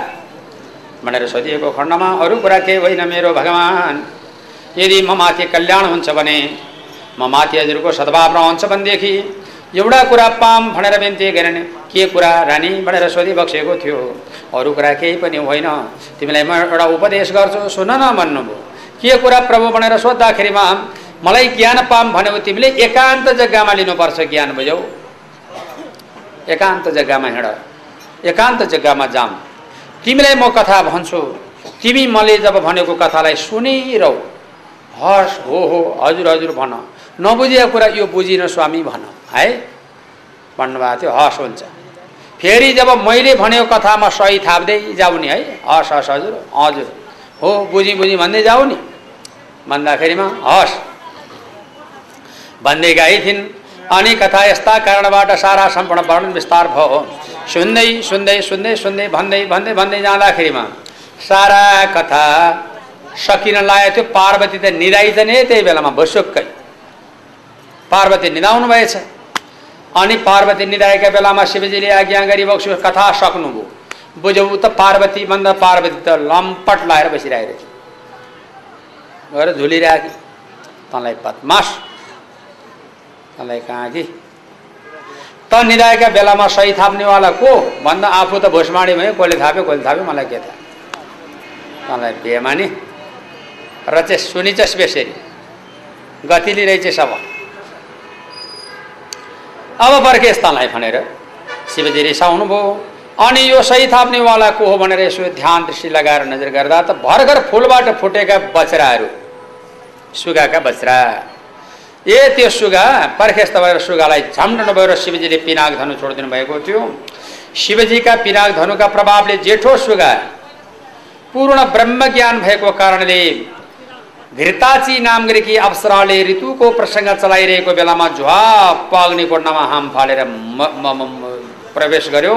भनेर सोधिएको खण्डमा अरू कुरा केही होइन मेरो भगवान् यदि म माथि कल्याण हुन्छ भने म माथि हजुरको सद्भाव रहन्छ भनेदेखि एउटा कुरा पाम भनेर बिन्ती गरेन। के कुरा? रानी भनेर सोधिबक्सेको थियो। अरू कुरा केही पनि होइन। तिमीलाई म एउटा उपदेश गर्छु सुन न भन्नुभयो। के कुरा प्रभु भनेर सोद्धाखेरिमा मलाई ज्ञान पाम भनेको तिमीले एकान्त जग्गामा लिनुपर्छ ज्ञान बुझ्यौ। एकान्त जग्गामा हिँड। एकान्त जग्गामा जाम। तिमीलाई म कथा भन्छु। तिमी मैले जब भनेको कथालाई सुनिरहौ। हस् हो हो हजुर हजुर भन। नबुझेको कुरा यो बुझिन स्वामी भन है? भन्नुभएको थियो हस् हुन्छ। फेरि जब मैले भनेको कथामा सही थाप्दै जाऊ नि है? हस् हस् हजुर हजुर। हो बुझी बुझी भन्दै जाऊ नि भन्दाखेरिमा हस्। भन्दै गएथिन् अनि कथा यस्ता कारणबाट सारा सम्पूर्ण वर्णन विस्तार भयो। सुन्दै सुन्दै सुन्दै सुन्दै भन्दै भन्दै भन्दै जाँदाखेरिमा सारा कथा सकिन लागेको थियो पार्वती त निधाइजने त्यही बेलामा भुसुक्कै। पार्वती निधाउनु भएछ। अनि पार्वती निधाएका बेलामा शिवजीले आज्ञा गरी बक्सु कथा सक्नुभयो बुझौ त पार्वती भन्दा पार्वती त लम्पट लगाएर बसिरहेको थियो। गएर झुलिरहेको तँलाई पदमास तँलाई कहाँ कि? त निधाएका बेलामा सही थाप्नेवाला को? भन्दा आफू त भुसमाडी भयो। कसले थाप्यो कसले थाप्यो मलाई के थाहा? तँलाई बेमानी। र चाहिँ सुनिचस् बेसरी। गति लिइरहेछ सब। अब फर्केस् तँलाई भनेर शिवजी रिसाउनु भयो। अनि यो सही थाप्नेवाला को हो भनेर यसो ध्यान दृष्टि लगाएर नजर गर्दा त भर्खर फुलबाट फुटेका बच्राहरू सुगाका बच्रा ए त्यो सुगा पर्खेस्त भएर सुगालाई झम्डनु भएर शिवजीले पिनाक धनु छोडिदिनु भएको थियो। शिवजीका पिनाक धनुका प्रभावले जेठो सुगा पूर्ण ब्रह्म ज्ञान भएको कारणले घृताची नाम गरेकी अप्सराले ऋतुको प्रसङ्ग चलाइरहेको बेलामा झ्वाप अग्निकुण्डमा हाम फालेर प्रवेश गर्यो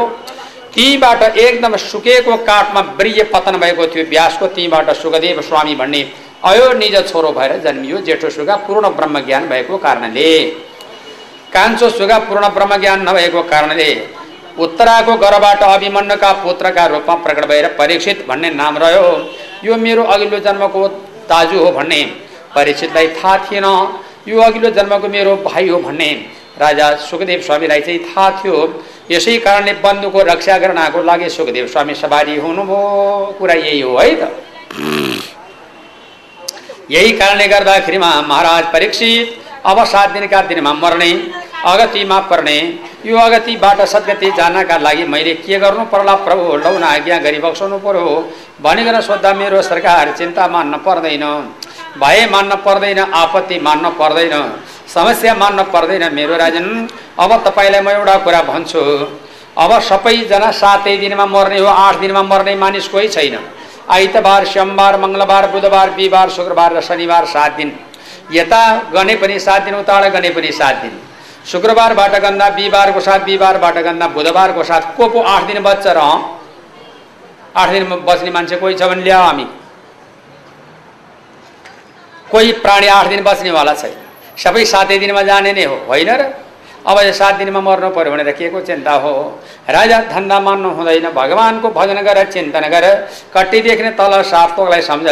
तीबाट एकदम सुकेको काठमा ब्रिय पतन भएको थियो व्यासको तीबाट सुखदेव स्वामी भन्ने अयो निज छोरो भएर जन्मियो जेठो सुगा पूर्ण ब्रह्म ज्ञान भएको कारणले कान्छो सुगा पूर्ण ब्रह्म ज्ञान नभएको कारणले उत्तराको घरबाट अभिमन्युका पुत्रका रूपमा प्रकट भएर परीक्षित भन्ने नाम रह्यो यो मेरो अघिल्लो जन्मको दाजु हो भन्ने। परीक्षितलाई थाहा थिएन। यो अघिल्लो जन्मको मेरो भाइ हो भन्ने। राजा सुखदेव स्वामीलाई चाहिँ थाहा थियो। यसै कारणले बन्धुको रक्षा गर्नको लागि सुखदेव स्वामी सवारी हुनुभयो। कुरा यही हो है त। यही कारणले गर्दाखेरिमा महाराज परीक्षित अब सात दिनका दिनमा मर्ने। अगतिमा पर्ने यो अगतिबाट सद्गति जानका लागि मैले के गर्नु? पर्ला प्रभु लौन आज्ञा गरी बक्साउनु पर्यो। भनिकन सोद्धा मेरो सरकार चिन्ता मान्न पर्दैन। भए मान्न पर्दैन आपत्ति मान्न पर्दैन समस्या मान्न पर्दैन मेरो राजन। अब तपाईँलाई म एउटा कुरा भन्छु। अब सबैजना सातै दिनमा मर्ने हो आठ दिनमा मर्ने मानिस कोही छैन। आइतबार सोमबार मङ्गलबार बुधबार बिहिबार शुक्रबार र शनिबार सात दिन। यता गने पनि सात दिन उताबाट गने पनि सात दिन। शुक्रबारबाट गन्दा बिहिबारको साथ बिहिबारबाट गन्दा बुधबारको साथ को को आठ दिन बच्छ र? आठ दिन बस्ने मान्छे कोही छ भने ल्याऊ हामी। कोही प्राणी आठ दिन बस्नेवाला छैन। सबै सातै दिनमा जाने नै हो होइन र? अब यो सात दिनमा मर्नु पऱ्यो भनेर के को चिन्ता हो। राजा धन्दा मान्नु हुँदैन भगवान्को भजन गर चिन्तन गर देख्ने तल सार्थोकलाई सम्झ।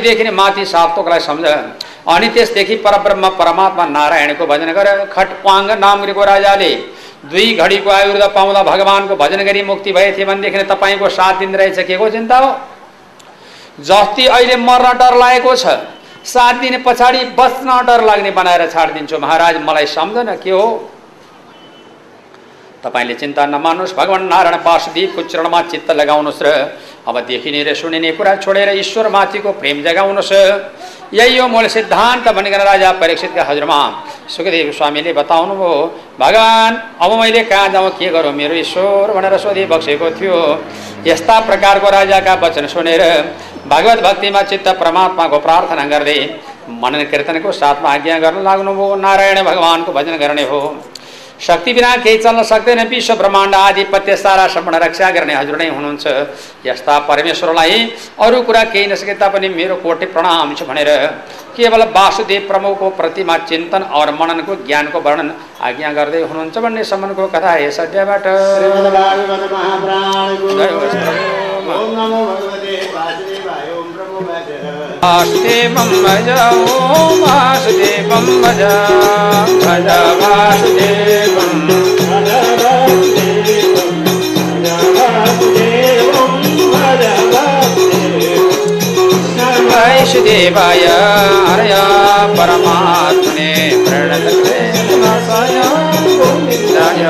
देख्ने माथि सार्थोकलाई सम्झ। अनि त्यसदेखि परब्रह्म परमात्मा नारायणको भजन गर खटपाङ्ग नामको राजाले दुई घडीको आयुर्द पाउँदा भगवान्को भजन गरी मुक्ति भए थियो भनेदेखि तपाईँको सात दिन रहेछ के को चिन्ता हो? जति अहिले मर्न डर लागेको छ। सात दिन पछाडि बस्न डर लाग्ने बनाएर छाडिदिन्छु महाराज मलाई सम्झन के हो? तपाईँले चिन्ता नमान्नुहोस्। भगवान् नारायण वासुदेवको चरणमा चित्त लगाउनुहोस् र अब देखिने र सुनिने कुरा छोडेर ईश्वरमाथिको प्रेम जगाउनुहोस्। यही हो मूल सिद्धान्त भनिकन राजा परीक्षितका हजुरमा। सुखदेव स्वामीले बताउनु भयो भगवान् अब मैले कहाँ जाउँ के गरौँ? मेरो ईश्वर भनेर सोधि बक्सेको थियो। यस्ता प्रकारको राजाका वचन सुनेर भगवत भक्तिमा चित्त परमात्माको प्रार्थना गर्दै मनन कीर्तनको साथमा आज्ञा गर्न लाग्नुभयो। नारायण भगवान्को भजन गर्ने हो। शक्ति बिना केही चल्न सक्दैन। विश्व ब्रह्माण्ड आधिपत्य सारा सम्पूर्ण रक्षा गर्ने हजुर नै हुनुहुन्छ। यस्ता परमेश्वरलाई अरू कुरा केही नसके तापनि मेरो कोटि प्रणाम छ भनेर केवल वासुदेव प्रमुखको प्रतिमा चिन्तन और मननको ज्ञानको वर्णन आज्ञा गर्दै हुनुहुन्छ भन्ने सम्बन्धको कथा यस अध्यायबाट वासुदेवं भज। ॐ वासुदेवं भज भज वासुदेवम् वैष्णदेवाय हरय परमात्मने प्रणतकृते गोविन्दाय